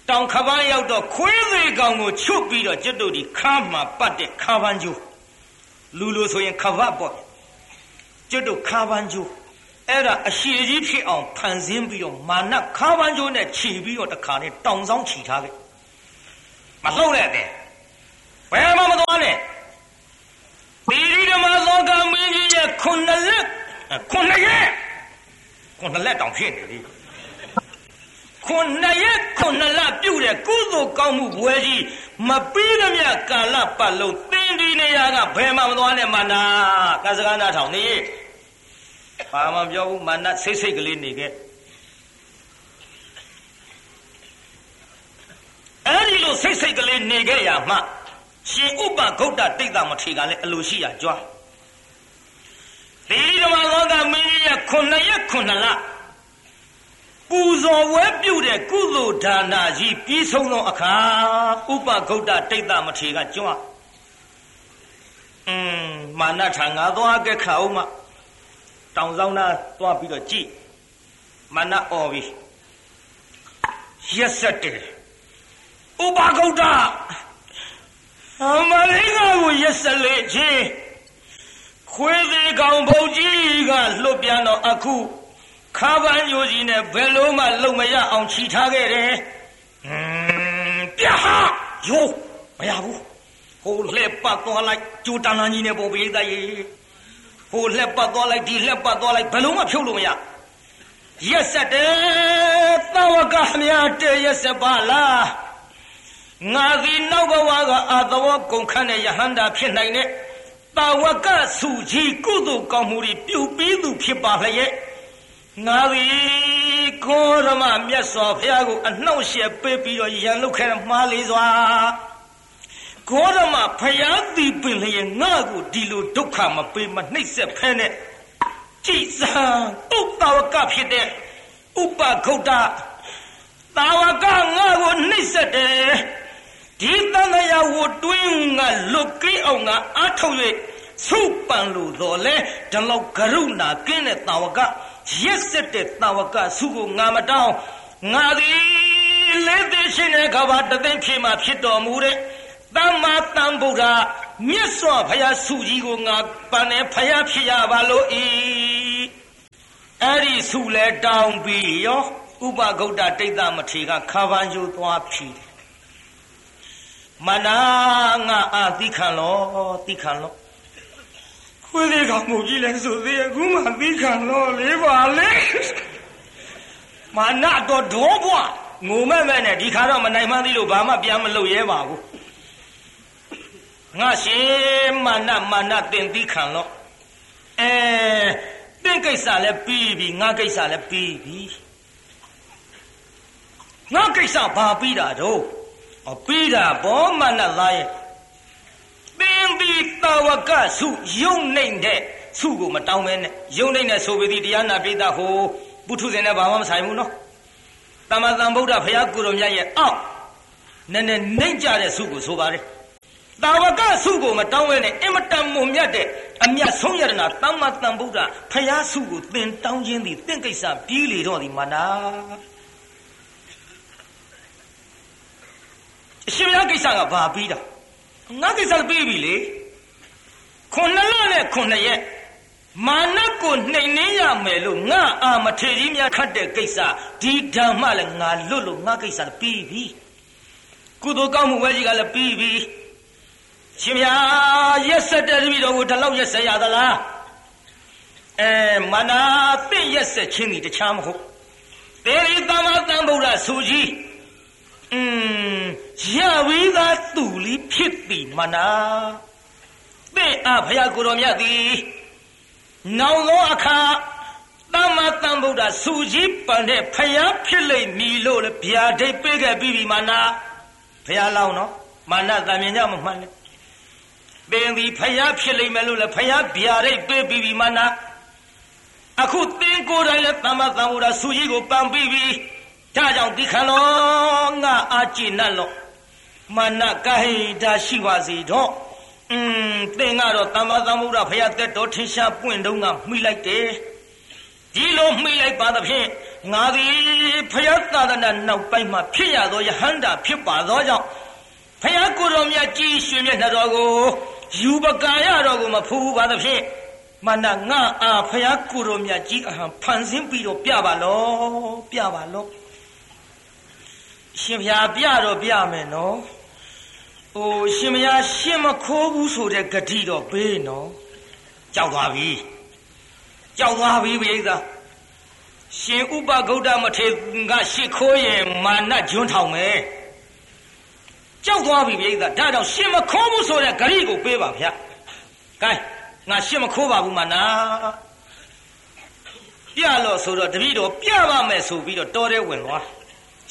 တောင်ခပန်းရောက်တော့ခွေးသေးကောင်ကိုချွတ်ပြီးတော့ကျွတ်တို့ဒီခါမှာပတ်တဲ့ခါပန်းကျိုးလူလိုဆိုရင်ခဗတ်ပေါ့ကျွတ်တို့ခါပန်းကျိုးအဲ့ဒါအရှိကြီးဖြစ်အောင်ဖန်ဆင်းပြီးတော့မာနခါပန်းကျိုးနဲ့ခြီပြီးတော့တခါနဲ့တောင်ဆောင်ခြီထားခဲ့ မလှုပ်နဲ့တဲ့ဘယ်မှမသွားနဲ့ဒီဒီဓမ္မသောကမင်းကြီးရဲ့ခုနှစ်လက်ခုနှစ်ရက်ခုနှစ်လက်တောင်ဖြစ်နေပြီခုနှစ်ရက်ခုနှစ်လပြုတ်တဲ့ကုသိုလ်ကောင်းမှုဘွယ်ကြီးမပြီးသမျှကာလပတ်လုံးသင်ဒီနေရာကဘယ်မှမသွားနဲ့မာနာကစကားနာထောင်နေဘာမှပြောဘူးမာနစိတ်စိတ်ကလေးနေခဲ့အဲ့ဒီလို စိတ်စိတ်ကလေးနေခဲ့ရမှရှင်ဥပဂုတ်တတိတ်တာမထေကလည်းအလိုရှိရကြွားသီရိဓမ္မလောကမင်းကြီးရခုနှစ်ရက်ခုနှစ်လပူဇော်ဝဲပြုတဲ့ကုသိုလ်ဒါနာကြီးပြီးဆုံးသောအခါဥပဂုတ်တတိတ်တမထေကကြွားอืมမာနထာငါသွားကြက်ခါအောင်မတောင်ဆောင်သားသွားပြီးတော့ကြည့်မာနអော်ပြီရက်ဆက်တယ် ဥပဂုတ်တအမလေးကကိုရက်ဆက်လေချင်းခွေးသေးကောင်ဘုံကြီးကလွတ်ပြန်တော့အခုခါပန်းယိုကြီးနဲ့ဘယ်လုံးမှလုံမရအောင်ခြိထားခဲ့တယ်။อืมပြဟာယိုမရဘူး။ဟိုလှက်ပတ်သွားလိုက်ကျူတန်လန်းကြီးနဲ့ပေါ်ပေးသားရေ။ဟိုလှက်ပတ်သွားလိုက်ဒီလှက်ပတ်သွားလိုက်ဘယ်လုံးမှဖြုတ်လို့မရ။ရက်ဆက်တယ်တဝကမြတ်တဲ့ရက်ဆက်ပါလား။ ငါဒီနောက်ဘဝကအာသဝကုန်ခန့်တဲ့ယဟန္တာဖြစ်နိုင်တဲ့တာဝကစုကြီးကုသိုလ်ကောင်းမှုတွေပြုပြီးသူဖြစ်ပါလျက်ငါသည်ကိုရမမြတ်စွာဘုရားကိုအနှောက်အယှက်ပေးပြီးတော့ရန်လုခဲ့မှားလေစွာကိုရမဘုရားသည်ပင်လျက်ငါကိုဒီလိုဒုက္ခမပေးမနှိပ်စက်ဖဲနဲ့ကြည်စံဥပဝကဖြစ်တဲ့ဥပဂုတ်တတာဝကငါကိုနှိပ်စက်တယ် ဒီတန်တရာဝတွင်းကလွတ်ကင်းအောင်ကအားထုတ်၍ဆုပန်လို့တော်လဲဒီလောက်ကရုဏာကင်းတဲ့တာဝကရက်စက်တဲ့တာဝကဆုကိုငါမတောင်းငါသည်လေးသိရှင်တဲ့ကဘာတသိဖြစ်မှဖြစ်တော်မူတဲ့သမ္မာတန်ဗုဒ္ဓမြတ်စွာဘုရားဆုကြီးကိုငါပန်နေဖယားဖြစ်ရပါလို့ဤအဲ့ဒီဆုလဲတောင်းပြီးရောဥပဂုတ်တတိတ်သမထေကခါပန်းယူသွားဖြီး မနာငါအာတိခံလောတိခံလောခွေးလေးကောင်မူကြီးလဲဆိုသေးအခုမှသိခံလို့လေးပါလေမာနတော့ဒေါဘွားငုံမဲ့မဲ့နဲ့ဒီခါတော့မနိုင်မှန်းသိလို့ဘာမှပြန်မလုပ်ရဲပါဘူးငါရှင်မာနမာနတင်သိခံလို့အဲတင့်ကိစ္စလည်းပြီးပြီငါကိစ္စလည်းပြီးပြီငါကိစ္စဘာပြီးတာတော့ အပြီးတာဘောမာနသားရဲ့သေင်းပြီးတာဝကစုယုံနေတဲ့စုကိုမတောင်းမဲနဲ့ယုံနေတဲ့ဆိုပေသည်တရားနာပိသဟိုပုထုဇဉ်နဲ့ဘာမှမဆိုင်ဘူးနော်တမန်တန်ဗုဒ္ဓဘုရားကိုယ်တော်မြတ်ရဲ့အောက်နည်းနည်းနှိမ့်ကြတဲ့စုကိုဆိုပါတယ်တာဝကစုကိုမတောင်းဝဲနဲ့အင်မတန်မုံမြတ်တဲ့အမြတ်ဆုံးယရနာသမ္မာတန်ဗုဒ္ဓဖယားစုကိုသင်တောင်းခြင်းသည်သင်ကိစ္စပြီးလေတော့ဒီမာနာ အရှင်ဘုရားကိစ္စကဘာပြီးတာငါကိစ္စပြီးပြီလေခုနှစ်လနဲ့ခုနှစ်ရက်မာနကိုနှိမ်နှင်းရမယ်လို့ငါအာမထေကြီးများခတ်တဲ့ကိစ္စဒီဓမ္မလည်းငါလွတ်လို့ငါကိစ္စပြီးပြီကုသိုလ်ကောင်းမှုဝဲကြီးကလည်းပြီးပြီရှင်ဗျာရက်ဆက်တဲ့တပည့်တော်ကိုဒီလောက်ရက်ဆက်ရသလားအဲမနာသိရက်ဆက်ခြင်းဒီတခြားမဟုတ်တေရီသမ္မာသမ္ဗုဒ္ဓဆိုကြီးอืม ရဝိသာသူလီဖြစ်ပြီမနာသင်အဖယာကိုတော်မြတ်သည်နောင်သောအခါသမ္မာသမ္ဗုဒ္ဓစူကြီးပန်တဲ့ဖယားဖြစ်လိမ့်မည်လို့လည်းဗျာဒိတ်ပေးခဲ့ပြီးပြီမာနာဖယားလောင်းနော်မာနတံမြင်ကြမမှန်နဲ့ပင်ဒီဖယားဖြစ်လိမ့်မယ်လို့လည်းဖယားဗျာဒိတ်ပေးပြီးပြီမာနာအခုသင်ကိုယ်တိုင်လည်းသမ္မာသမ္ဗုဒ္ဓစူကြီးကိုပန်ပြီးပြီဒါကြောင့်ဒီခလောငါအာကျင့်တ်လို့ မာနကဟိတာရှိပါစေတော့อืมသင်ကတော့သမ္မာသမ္ဗုဒ္ဓဘုရားတက်တော်ထင်ရှားပွင့်တုံးကမှီလိုက်တယ်ဒီလိုမှီလိုက်ပါသဖြင့်ငါသည်ဘုရားသာသနာနောက်ပိုင်းမှာဖြစ်ရသောယဟန္တာဖြစ်ပါသောကြောင့်ဘုရားကိုယ်တော်မြတ်ကြီးရွှေမျက်နှာတော်ကိုယူပကာရတော်ကိုမဖူးပါသဖြင့်မန္တငါအားဘုရားကိုယ်တော်မြတ်ကြီးအဟံဖန်ဆင်းပြီးတော့ပြပါလောပြပါလောရှင်ဘုရားပြတော့ပြမယ်နော် ဟိုရှင်မယားရှင်မခိုးဘူးဆိုတဲ့ဂတိတော့ဘေးနော်ကြောက်သွားပြီကြောက်သွားပြီပိဿာရှင်ဥပဂௌတမထေကရှ िख ိုးရင်မာနကျွန်းထောင်မယ်ကြောက်သွားပြီပိဿာဒါကြောင့်ရှင်မခိုးဘူးဆိုတဲ့ဂတိကိုပေးပါဗျာကဲငါရှင်မခိုးပါဘူးမာနပြလို့ဆိုတော့တပည့်တော်ပြပါမယ်ဆိုပြီးတော့တော်တဲ့ဝင်သွား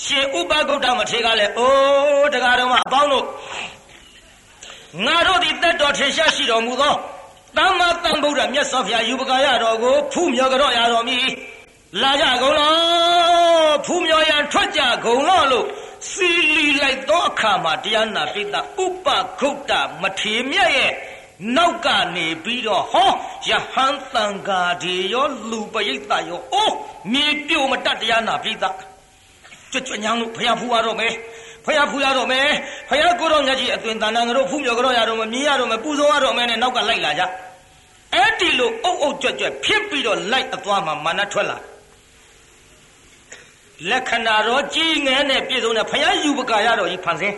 ရှင်ဥပဂုတ်တမထေကလည်းအိုးတရားတော်မှာအပေါင်းတို့ငါတို့သည်တက်တော်ထင်ရှားရှိတော်မူသောသမ္မာသမ္ဗုဒ္ဓမြတ်စွာဘုရားယူပကာရတော်ကိုဖူးမြော်ကြတော့ရတော်မူလာကြကုန်လောဖူးမြော်ရန်ထွက်ကြကုန်လောလို့စီလီလိုက်သောအခါမှာတရားနာပိတဥပဂုတ်တမထေမြတ်ရဲ့နောက်ကနေပြီးတော့ဟောယဟန်တန်ဃာဒီရောလူပရိသတ်ရောအိုးမြေပြိုမတတ်တရားနာပိတ ကြွကြွညောင်းလို့ဖျားဖူးရတော့မယ်ဖျားဖူးရတော့မယ်ဖျားကိုတော့မြတ်ကြီးအသွင်တန်တန်တို့ဖူးမြော်ကြတော့ရတော့မယ်မြင်ရတော့မယ်ပူဇော်ရတော့မယ်နဲ့နောက်ကလိုက်လာကြအဲ့ဒီလိုအုပ်အုပ်ကြွကြွဖြစ်ပြီးတော့လိုက်အသွားမှာမာနထွက်လာလက္ခဏာတော့ကြီးငယ်နဲ့ပြည့်စုံတဲ့ဖယားယူပကာရတော်ကြီးဖန်ဆင်း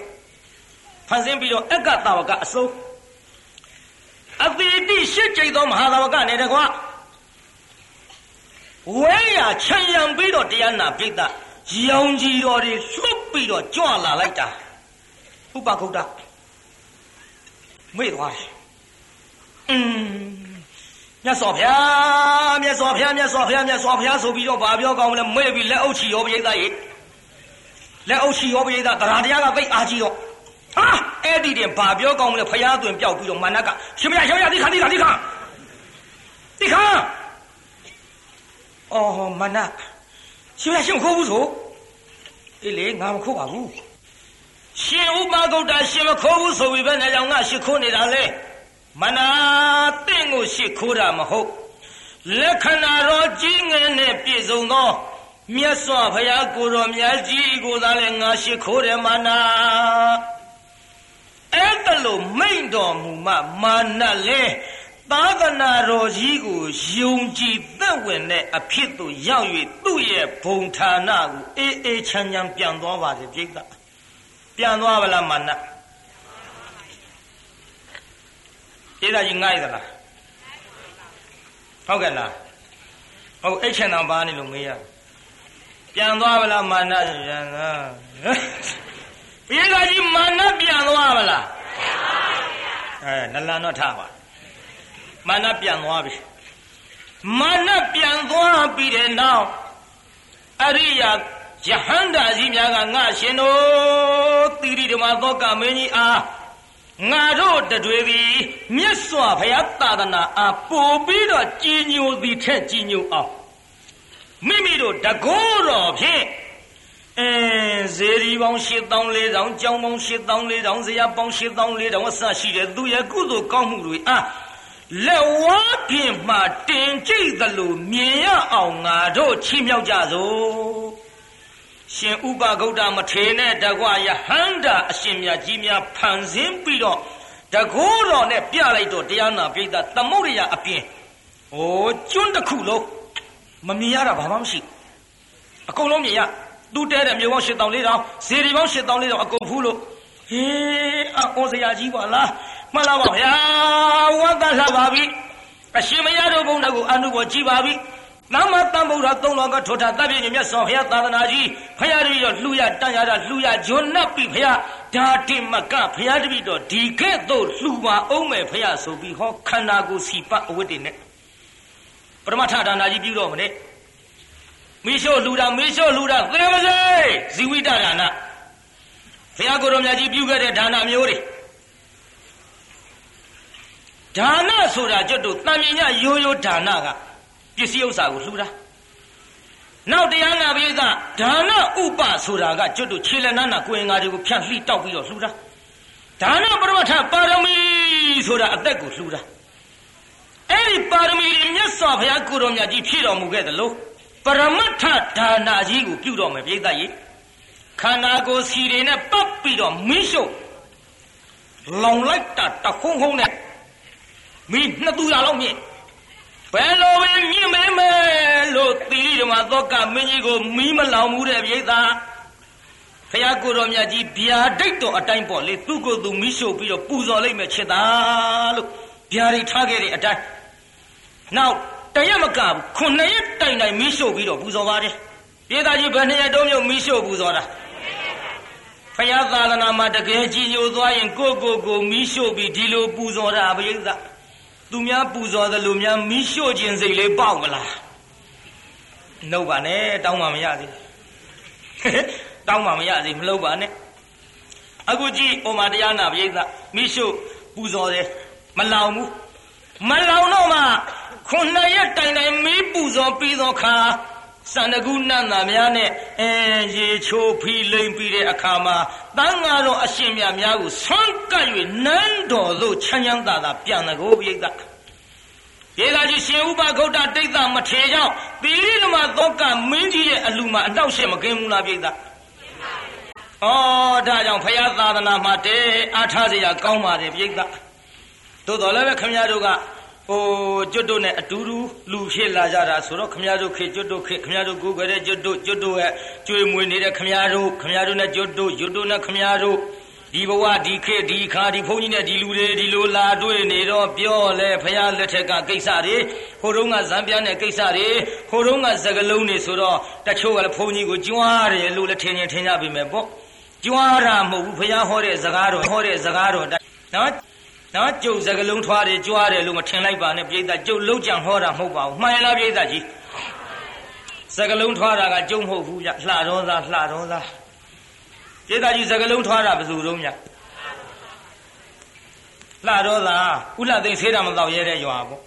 ဖန်ဆင်းပြီးတော့အက္ကတာဝကအစိုးအတိတိရှစ်ကြိတ်သောမဟာသာဝကနဲ့တကွာဝဲရချံရံပြီးတော့တရားနာပိဋက ရောင်ကြီးတော်တွေလွတ်ပြီးတော့ကြွလာလိုက်တာဥပခုတ်တာမေ့သွားတယ်อืมမြတ်စွာဘုရားမြတ်စွာဘုရားမြတ်စွာဘုရားမြတ်စွာဘုရားဆိုပြီးတော့ဗာပြောကောင်းလဲမေ့ပြီးလက်အုပ်ချီရောပိဋကရေလက်အုပ်ချီရောပိဋကတရားတရားကသိအားကြီးတော့ဟာအဲ့ဒီတင်ဗာပြောကောင်းလဲဖရာသွင်ပြောက်ပြီးတော့မနက်ကရှင်မရရှင်မရဒီခါဒီခါဒီခါဒီခါအော်မနက် ရှင်မရရှင်မခိုးဘူးဆိုအေးလေငါမခိုးပါဘူးရှင်ဥပဂုတ်တာရှင်မခိုးဘူးဆိုပြီးပဲနဲ့ကြောင့်ငါရှ िख ိုးနေတာလေမနာတင့်ကိုရှ िख ိုးတာမဟုတ်လက္ခဏာတော်ကြီးငယ်နဲ့ပြည့်စုံသောမြတ်စွာဘုရားကိုယ်တော်မြတ်ကြီးကိုသာလဲငါရှ िख ိုးတယ်မနာအဲ့ဒါလို့မိန့်တော်မူမှမာနလဲ သာသနာတော်ကြီးကိုယုံကြည်သက်ဝင်တဲ့အဖြစ်သို့ရောက်၍သူ့ရဲ့ဘုံဌာနကိုအေးအေးချမ်းချမ်းပြန်သွားပါစေပြိဿပြန်သွားပါလားမာနပြိဿကြီးငိုက်သလားဟုတ်ကဲ့လားဟုတ်အိတ်ချင်တော်ပါနေလို့မေးရပြန်သွားပါလားမာနပြန်သွားပြိဿကြီးမာနပြန်သွားပါလားအဲနလန်တော့ထားပါ မာနပြန်သွားပြီမာနပြန်သွားပြီးတဲ့နောက်အရိယာယဟန္တာကြီးများကငါရှင်တို့သီရိဓမ္မသောကမင်းကြီးအားငါတို့တတွေသည်မြတ်စွာဘုရားသာသနာအားပို့ပြီးတော့ကြည်ညိုသည်ထက်ကြည်ညိုအောင်မိမိတို့တကောတော်ဖြင့်အဲဇေဒီပေါင်း8400ကျောင်းပေါင်း8400ဇရာပေါင်း8400အစရှိတဲ့သူရဲ့ကုသိုလ်ကောင်းမှုတွေအား လက်ဝါးပြင်မှတင်ကြိတ်သလိုမြင်ရအောင်ငါတို့ချီးမြှောက်ကြစို့ရှင်ဥပဂௌတမထေနဲ့တကွယဟန္တာအရှင်မြတ်ကြီးများဖန်ဆင်းပြီးတော့တကောတော်နဲ့ပြလိုက်တော့တရားနာပိဋကသမုဒ္ဒရာအပြင်ဩကျွန်းတစ်ခုလုံးမမြင်ရတာဘာမှမရှိအကုန်လုံးမြင်ရသူတဲတဲ့မြို့ပေါင်း8000လေးတောင်ဇေဒီပေါင်း8000လေးတောင်အကုန်ဖူးလို့ဟေးအကောစရာကြီးပါလား မှန်လားပါဗျာဝတ်သက်လှပါပြီအရှင်မရတို့ဘုန်းတော်ကိုအနုဘောကြည်ပါပြီသမ္မာသမ္ဗုဒ္ဓသုံးတော်ကထောထားတပ်ပြည့်မြတ်စွာဘုရားသာသနာကြီးဖရာတပည့်တော်လှူရတန်ရတာလှူရဂျွန်နပ်ပြီဖရာဒါတိမကဖရာတပည့်တော်ဒီကဲ့သို့လှူပါအောင်မယ်ဖရာဆိုပြီးဟောခန္ဓာကိုယ်စီပတ်အဝတ်တွေနဲ့ပရမထဒါနာကြီးပြုတော့မနဲ့မိရှုလှူတာမိရှုလှူတာသေမစေဇီဝိတဒါနဘုရားကိုယ်တော်မြတ်ကြီးပြုခဲ့တဲ့ဒါနမျိုးတွေ ဒါနဆိုတာကျွတ်တို့တန်မြင်ညရိုးရိုးဒါနကပစ္စည်းဥစ္စာကိုလှူတာနောက်တရားနာပိကဒါနဥပဆိုတာကကျွတ်တို့ခြေလက်နာနာကိုယ်ငါတွေကိုဖြန့်လှိတောက်ပြီးတော့လှူတာဒါနပရမထပါရမီဆိုတာအသက်ကိုလှူတာအဲ့ဒီပါရမီတွေမြတ်စွာဘုရားကိုတော်မြတ်ကြီးဖြည့်တော်မူခဲ့တယ်လို့ပရမထဒါနာကြီးကိုပြုတော်မယ်ပြိဿကြီးခန္ဓာကိုယ်စီတွေနဲ့ပတ်ပြီးတော့မင်းရှုပ်လောင်လိုက်တာတခုံးခုံးနဲ့ မင်းနှစ်သူရလောက်မြင့်ဘယ်လိုပဲမြင့်မဲမဲလို့သီရိဓမ္မသောကမင်းကြီးကိုမီးမလောင်မှုတဲ့ပြိဿဖះကိုတော်မြတ်ကြီးဗျာဒိတ်တော်အတိုင်းပေါ့လေသူ့ကိုယ်သူမီးရှို့ပြီးတော့ပူဇော်လိုက်မယ်ချစ်တာလို့ဗျာတွေထားခဲ့တဲ့အတိုင်းနောက်တရက်မကဘူးခုနှစ်ရက်တိုင်တိုင်မီးရှို့ပြီးတော့ပူဇော်ပါတယ်ပြည်သားကြီးဘယ်နှစ်ရက်တုံးမျိုးမီးရှို့ပူဇော်တာဖះသာသနာမှာတကယ်ကြည်ညိုသွားရင်ကိုကိုကိုမီးရှို့ပြီးဒီလိုပူဇော်တာပရိ သတ်သူများပူဇော်သလိုများမီးရှို့ခြင်းစိတ်လေးပေါက်မလားနှုတ်ပါနဲ့တောင်းမှမရသေးတောင်းမှမရသေးမလုပ်ပါနဲ့အခုကြည့်ဩမာတရားနာပရိသတ်မီးရှို့ပူဇော်တယ်မလောင်ဘူးမလောင်တော့မှခုနှစ်ရက်တိုင်တိုင်မီးပူဇော်ပြီးသောခါ စန္ဒကုနတ်နာများနဲ့အဲရေချိုးဖီလိမ့်ပြီးတဲ့အခါမှာတန်ဃာတော်အရှင်မြတ်များကိုဆွမ်းကပ်၍နန်းတော်သို့ချမ်းချမ်းသာသာပြန်တကိုးပြိဿရေသာကြီးရှင်ဥပဂௌတတိတ်သမထေကြောင့်သီရိဓမ္မသောကမင်းကြီးရဲ့အလူမှာအနောက်ရှေ့မကင်းဘူးလားပြိဿဩဒါကြောင့်ဖရာသာသနာမှာတဲအားထားစရာကောင်းပါတယ်ပြိဿသို့တော်လည်းပဲခမရတို့က ဟိုကျွတ်တို့နဲ့အတူတူလူဖြစ်လာကြတာဆိုတော့ခမရတို့ခေကျွတ်တို့ခေခမရတို့ကိုယ်ကြတဲ့ကျွတ်တို့ကျွတ်တို့ရဲ့ကျွေးမွေနေတဲ့ခမရတို့ခမရတို့နဲ့ကျွတ်တို့ကျွတ်တို့နဲ့ခမရတို့ဒီဘဝဒီခေဒီခါဒီဘုန်းကြီးနဲ့ဒီလူတွေဒီလိုလာတွေ့နေတော့ပြောလဲဖရာလက်ထက်ကကိစ္စတွေဟိုတုန်းကဇံပြားနဲ့ကိစ္စတွေဟိုတုန်းကစကလုံးတွေဆိုတော့တချို့ကလည်းဘုန်းကြီးကိုကြွားတယ်လို့လည်းထင်ရင်ထင်ကြပြီမယ်ပေါ့ကြွားတာမဟုတ်ဘူးဖရာဟောတဲ့စကားတော်ဟောတဲ့စကားတော်နော် နော်ကျုပ်စကလုံးထွားတယ်ကြွားတယ်လို့မထင်လိုက်ပါနဲ့ပြိဿကျုပ်လုံးကြံဟောတာမဟုတ်ပါဘူးမှန်လားပြိဿကြီးစကလုံးထွားတာကကျုံမဟုတ်ဘူးကြလှတော်သားလှတော်သားပြိဿကြီးစကလုံးထွားတာဘယ်သူတုံးညလှတော်သားဥလှသိမ့်ဆေးတာမတော့ရဲတဲ့ရွာပေါ့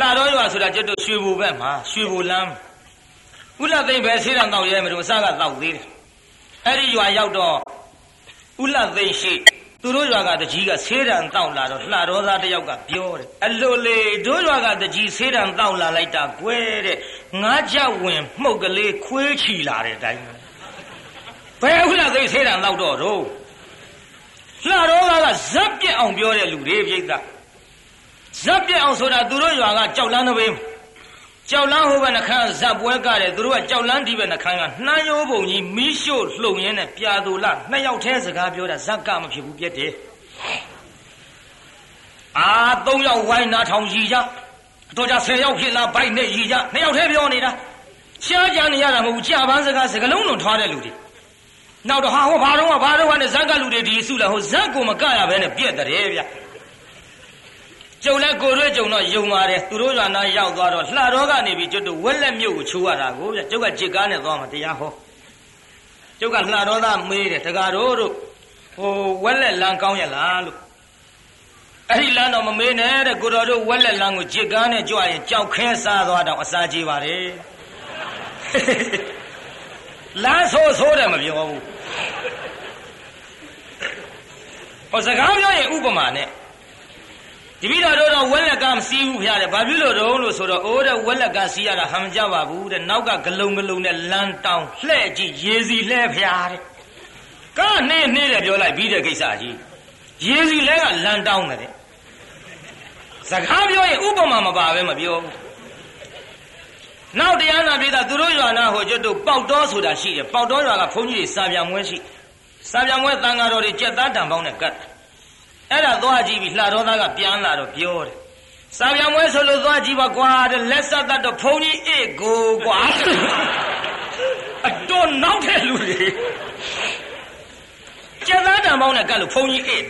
လှတော်ရွာဆိုတာကျွတ်တို့ရွှေဘူဘက်မှာရွှေဘူလမ်းဥလှသိမ့်ပဲဆေးတာတော့ရဲမလို့အစကတော့သေးတယ်အဲ့ဒီရွာရောက်တော့ဥလှသိမ့်ရှိ သူတို့ရွာကတကြီးကဆေးတံတောက်လာတော့လှတော်သားတယောက်ကပြောတယ်အလိုလေတို့ရွာကတကြီးဆေးတံတောက်လာလိုက်တာကွဲတဲ့ငါးချက်ဝင်မှုတ်ကလေးခွေးချီလာတဲ့အတိုင်းဘယ်ဟုတ်လားသိဆေးတံတောက်တော့တော့လှတော်သားကဇက်ပြက်အောင်ပြောတဲ့လူတွေပြိဿဇက်ပြက်အောင်ဆိုတာသူတို့ရွာကကြောက်လန်းတပင်း ကြောက်လန်းဟိုဘက်နှခမ်းဇက်ပွဲကတယ်သူတို့ကကြောက်လန်းဒီဘက်နှခမ်းကနှမ်းရိုးပုံကြီးမီးရှို့လှုံရင်းနဲ့ပြာသူလနှစ်ယောက်တည်းစကားပြောတာဇက်ကမဖြစ်ဘူးပြက်တယ်အာသုံးယောက်ဝိုင်းနာထောင်ရီကြတော့ကြဆယ်ယောက်ဖြစ်လာဘိုက်နဲ့ရီကြနှစ်ယောက်တည်းပြောနေတာရှားကြနေရတာမဟုတ်ဘူးကြာပန်းစကားစကလုံးလုံးထွားတဲ့လူတွေနောက်တော့ဟာဟောဘာတော့ဘာတော့နဲ့ဇက်ကလူတွေဒီစုလာဟိုဇက်ကိုမကရဘဲနဲ့ပြက်တယ်ဗျ ကျုံလဲကိုရွေးကျုံတော့ယုံပါတယ်သူတို့ရွာနာရောက်သွားတော့လှတော်ကနေပြီးကျွတ်တို့ဝက်လက်မြုပ်ကိုချိုးရတာကိုဗျကျုပ်ကကြစ်ကားနဲ့သွားမှတရားဟောကျုပ်ကလှတော်သားမေးတယ်တကားတို့တို့ဟိုဝက်လက်လန်းကောင်းရလားလို့အဲ့ဒီလမ်းတော့မမေးနဲ့တဲ့ကိုတော်တို့ဝက်လက်လန်းကိုကြစ်ကားနဲ့ကြွရင်ကြောက်ခဲစားသွားတော့အစာကြီးပါတယ်လမ်းဆိုးဆိုးတယ်မပြောဘူးဟောစကားပြောရင်ဥပမာနဲ့ တပိတော်တို့တော့ဝက်လက်ကမစီးဘူးဖရတယ်ဘာဖြစ်လို့တုံးလို့ဆိုတော့အိုးတဲ့ဝက်လက်ကစီးရတာဟမ်ကြပါဘူးတဲ့နောက်ကဂလုံဂလုံနဲ့လမ်းတောင်းလှဲ့ကြည့်ရေစီလှဲ့ဖရတဲ့ကားနေနေတယ်ပြောလိုက်ပြီးတဲ့ကိစ္စကြီးရေစီလဲကလမ်းတောင်းတယ်စကားပြောရင်ဥပမာမပါပဲမပြောဘူးနောက်တရားနာပြည်သားသူတို့ရွာနာဟိုကျွတ်တို့ပေါက်တော်ဆိုတာရှိတယ်ပေါက်တော်ရွာကဘုန်းကြီးတွေစာပြန်မွဲရှိစာပြန်မွဲတန်ဃာတော်တွေကြက်သားတံပေါင်းနဲ့ကတ် အဲ့ဒါသွားကြည့်ပြီးလှတော်သားကပြန်လာတော့ပြောတယ်စာပြန်မွဲဆိုလို့သွားကြည့်ပါကွာတဲ့လက်ဆက်တတ်တော့ဘုန်းကြီးအေးကိုကွာအတော်နောက်တဲ့လူတွေကျက်သားတံပေါင်းနဲ့ကတ်လို့ဘုန်းကြီးအေး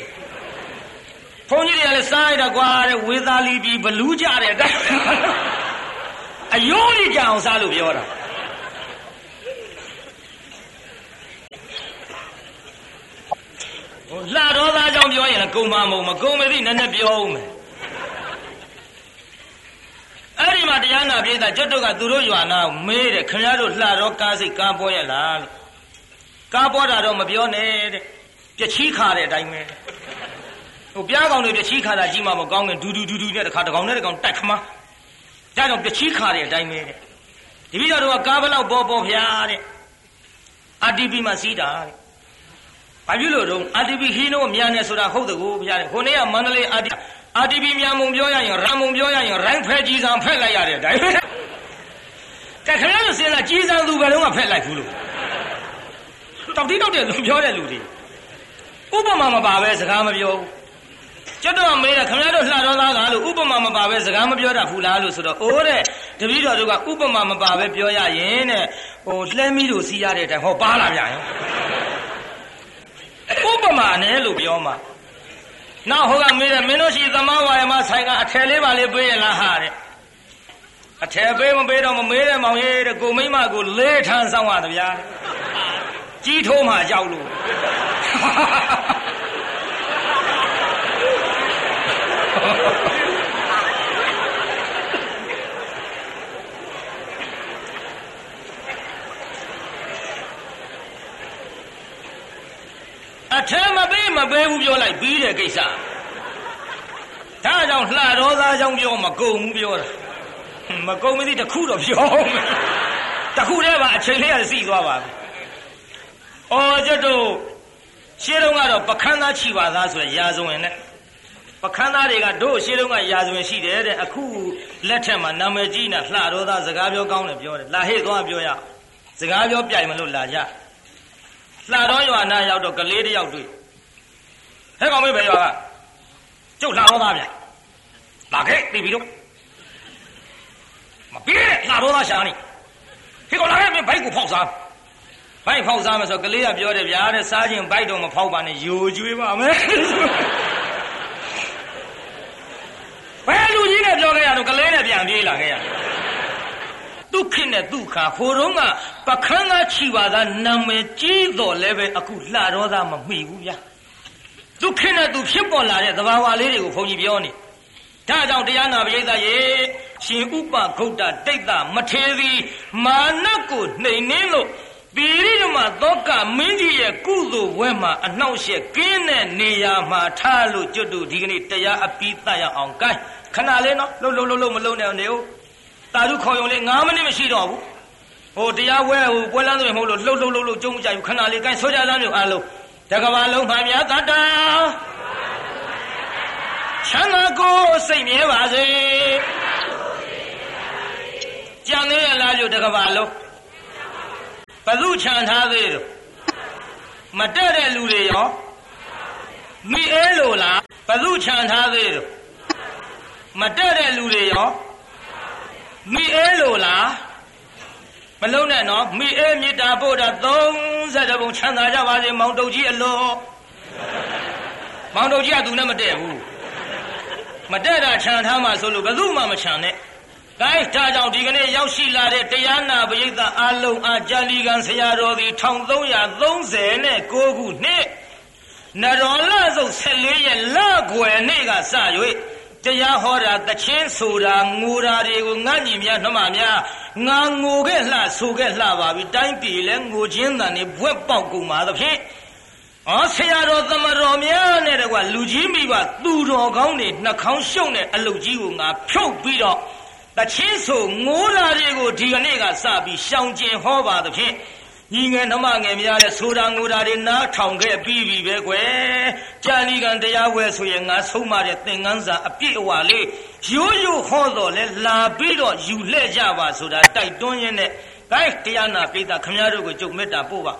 ဘုန်းကြီးတွေကလည်းစားရတာကွာတဲ့ဝေသာလီပြီးဘလူးကြတဲ့အယိုးကြီးကြအောင်စားလို့ပြောတာ လှတော်သားကြောင့်ပြောရင်လည်းကုံမမုံမကုံမသိနည်းနည်းပြောဦးမယ်အဲ့ဒီမှာတရားနာပြေးတာကျွတ်တို့ကသူတို့ရွာနာမေးတယ်ခင်ဗျားတို့လှတော်ကားစိတ်ကားပေါ်ရလားလို့ကားပေါ်တာတော့မပြောနဲ့တဲ့ပြချီးခါတဲ့အတိုင်းပဲဟိုပြားကောင်တွေပြချီးခါတာကြီးမှမကောင်းခင်ဒူဒူဒူဒူနဲ့တခါတကောင်နဲ့တကောင်တိုက်ခမဒါကြောင့်ပြချီးခါတဲ့အတိုင်းပဲတဲ့ဒီပြီးတော့ကားဘလောက်ပေါ်ပေါ်ဖျားတဲ့အာတီပီမှာစီးတာတဲ့ ဘာဖြစ်လို့တော့အာတီပီဟင်းတော့မြန်နေဆိုတာဟုတ်တကူဖျားတဲ့ခုနေ့ကမန္တလေးအာတီအာတီပီမြန်မုံပြောရရင်ရံမုံပြောရရင်ရိုင်းဖဲကြီးစံဖက်လိုက်ရတဲ့အတိုင်းပဲကဲခင်ဗျားတို့စဉ်းစားကြီးစံသူဘယ်လုံးကဖက်လိုက်ဘူးလို့တောက်တိတောက်တဲ့လူပြောတဲ့လူတွေဥပမာမပါပဲစကားမပြောဘူးကျွတ်တော့မေးတယ်ခင်ဗျားတို့လှတော်သားကလို့ဥပမာမပါပဲစကားမပြောတတ်ဘူးလားလို့ဆိုတော့အိုးတဲ့တပည့်တော်တို့ကဥပမာမပါပဲပြောရရင်တဲ့ဟိုလှဲမီးတို့စီးရတဲ့အတိုင်းဟောပါလာပြန်ရော ဥပမာနဲ့လို့ပြောမှာနောက်ဟိုကမေးတယ်မင်းတို့ရှိသမားဝါယမဆိုင်ကအထယ်လေးပါလေးပေးရလားဟာတဲ့အထယ်ပေးမပေးတော့မမေးတဲ့မောင်ရေးတဲ့ကိုမိမကိုလေးထန်းဆောင်ရတယ်ဗျာကြီးထိုးမှကြောက်လို့ အထမပေးမပေးဘူးပြောလိုက်ပြီးတဲ့ကိစ္စဒါကြောင့်လှတော်သားကြောင့်ပြောမကုံဘူးပြောတာမကုံမသိတခုတော့ပြောမယ်တခုတည်းပါအချိန်လေးကစီသွားပါပြီ။အော်ကျွတ်တို့ရှင်းတော့ကတော့ပခန်းသားချီပါသားဆိုရရာဇဝင်နဲ့ပခန်းသားတွေကတို့ရှင်းတော့ကရာဇဝင်ရှိတယ်တဲ့အခုလက်ထက်မှာနာမည်ကြီးနဲ့လှတော်သားစကားပြောကောင်းတယ်ပြောတယ်လာဟေ့သွားပြောရစကားပြောပြိုင်မလို့လာကြ လှတော်ရွာနာရောက်တော့ကလေးတယောက်တွေ့ဟဲ့ကောင်မေးပဲရွာကကျုပ်လှတော်သားဗျလာခဲ့သိပြီတော့မပြေးတဲ့လှတော်သားရှာနေဟေ့ကောင်လာခဲ့မင်းဘိုက်ကိုဖောက်စားဘိုက်ဖောက်စားမယ်ဆိုကလေးကပြောတယ်ဗျာတဲ့စားခြင်းဘိုက်တော့မဖောက်ပါနဲ့ယိုကျွေးပါမယ်ဘယ်လူကြီးနဲ့ပြောခဲ့ရတော့ကလေးနဲ့ပြန်ပြေးလာခဲ့ရ ဒုက္ခနဲ့ဒုက္ခဟိုတုန်းကပခန်းသားချီပါသားနာမည်ကြီးတော်လည်းပဲအခုလှတော်သားမမှီဘူးဗျာဒုက္ခနဲ့သူဖြစ်ပေါ်လာတဲ့သဘာဝလေးတွေကိုဘုန်းကြီးပြောနေဒါကြောင့်တရားနာပရိသတ်ရေရှင်ဥပဂုတ်တတိတ်တမထေသည်မာနကိုနှိမ်နှင်းလို့ပိရိဓမသောကမင်းကြီးရဲ့ကုသိုလ်ဘွဲမှာအနှောက်အယှက်ကင်းတဲ့နေရာမှာထားလို့ကျွတ်တို့ဒီကနေ့တရားအပြီးတတ်ရအောင်ကိုင်းခဏလေးနော်လှုပ်လှုပ်လှုပ်လှုပ်မလှုပ်နဲ့နေဦး တာဓုခေါ်ရုံလေး9မိနစ်မရှိတော့ဘူးဟိုတရားဝဲဟိုပွဲလန်းတွေမဟုတ်လို့လှုပ်လှုပ်လှုပ်လှုပ်ကြုံကြယူခဏလေးကိုင်းဆိုကြသားမျိုးအားလုံးတကဘာလုံးမှများတတချမ်းသာကိုစိတ်မြဲပါစေကြံသေးရလားလို့တကဘာလုံးဘသူခြံထားသေးတော့မတက်တဲ့လူတွေရောမိအဲလိုလားဘသူခြံထားသေးတော့မတက်တဲ့လူတွေရော မိအဲလိုလားမလုံးနဲ့နော်မိအဲမေတ္တာပို့တာ30ဘုံချမ်းသာကြပါစေမောင်တုတ်ကြီးအလောမောင်တုတ်ကြီးကသူနဲ့မတည့်ဘူးမတည့်တာခြံထားမှဆိုလို့ဘယ်သူမှမခြံနဲ့။ဒါဒါကြောင့်ဒီကနေ့ရောက်ရှိလာတဲ့တရားနာပရိသတ်အလုံးအားကြာလီကံဆရာတော်သည်1339ခုနှစ်နရောလဆုပ်14ရက်လကွယ်နေ့ကစ၍ တရားဟောတာတချင်းဆိုတာငိုတာတွေကိုငါညီများနှမများငါငိုခဲ့လှဆိုခဲ့လှပါပြီတိုင်းပြည်လဲငိုချင်းတန်နေဘွက်ပေါက်ကုန်ပါသဖြင့်အော်ဆရာတော်သမတော်များနဲ့တကွာလူကြီးမိဘသူတော်ကောင်းတွေနှာခေါင်းရှုံတဲ့အလုတ်ကြီးကိုငါဖြုတ်ပြီးတော့တချင်းဆိုငိုးလာတွေကိုဒီကနေ့ကစပြီးရှောင်ကျင်ဟောပါသဖြင့် ညီငယ်နှမငယ်များတဲ့ဆိုတာငိုတာတွေနားထောင်ခဲ့ပြီးပြီပဲကွယ်ကြာလီကံတရားဝဲဆိုရင်ငါဆုံးမတဲ့သင်္ကန်းစာအပြည့်အဝလေးရိုးရိုးဟောတော်လဲလာပြီးတော့ယူလှဲ့ကြပါဆိုတာတိုက်တွန်းရင်းနဲ့ဂိုင်းတရားနာပိသခမည်းတော်ကိုကြုံမေတ္တာပို့ပါ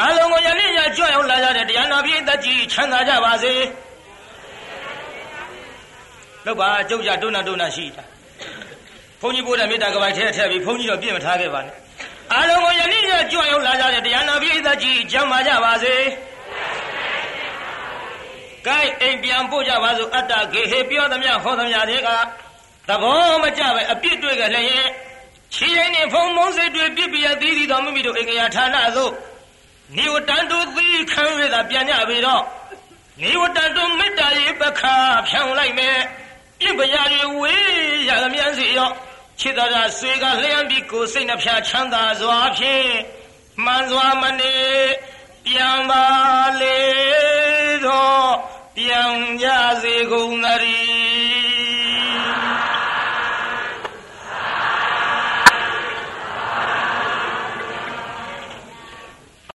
အလုံးကိုယနေ့ညကြွရောက်လာကြတဲ့တရားနာပိသကြီးချမ်းသာကြပါစေလောက်ပါကြုတ်ကြတွန်းနာတွန်းနာရှိတာဘုန်းကြီးပို့တဲ့မေတ္တာကပိုက်ထဲထည့်ပြီးဘုန်းကြီးတော့ပြည့်မထားခဲ့ပါနဲ့ အားလုံးကိုယနေ့ညကြွရောက်လာကြတဲ့တရားနာပိသကြီးချမ်းသာကြပါစေကဲအိမ်ပြန်ပို့ကြပါစို့အတ္တဂေဟေပြောသမျှဟောသမျှတွေကသဘောမကျပဲအပြစ်တွေ့ကြလည်းချီရင်နေဖုံမုံစိတ်တွေပြစ်ပြရသီးသီးတော်မိမိတို့အင်္ဂယာဌာနသို့နေဝတန်တို့သီးခံရတာပြန်ကြပြီတော့နေဝတန်တို့မေတ္တာရေးပခါဖြောင်းလိုက်မယ်ပြစ်ပရာတွေဝေးရသမျှစီရော ခြေသာသာဆွေကလျှမ်းပြီးကိုယ်စိတ်နှဖျားချမ်းသာစွာဖြင့်မှန်စွာမနေပြန်ပါလေတော့ပြန်ကြစေကုန်သတည်း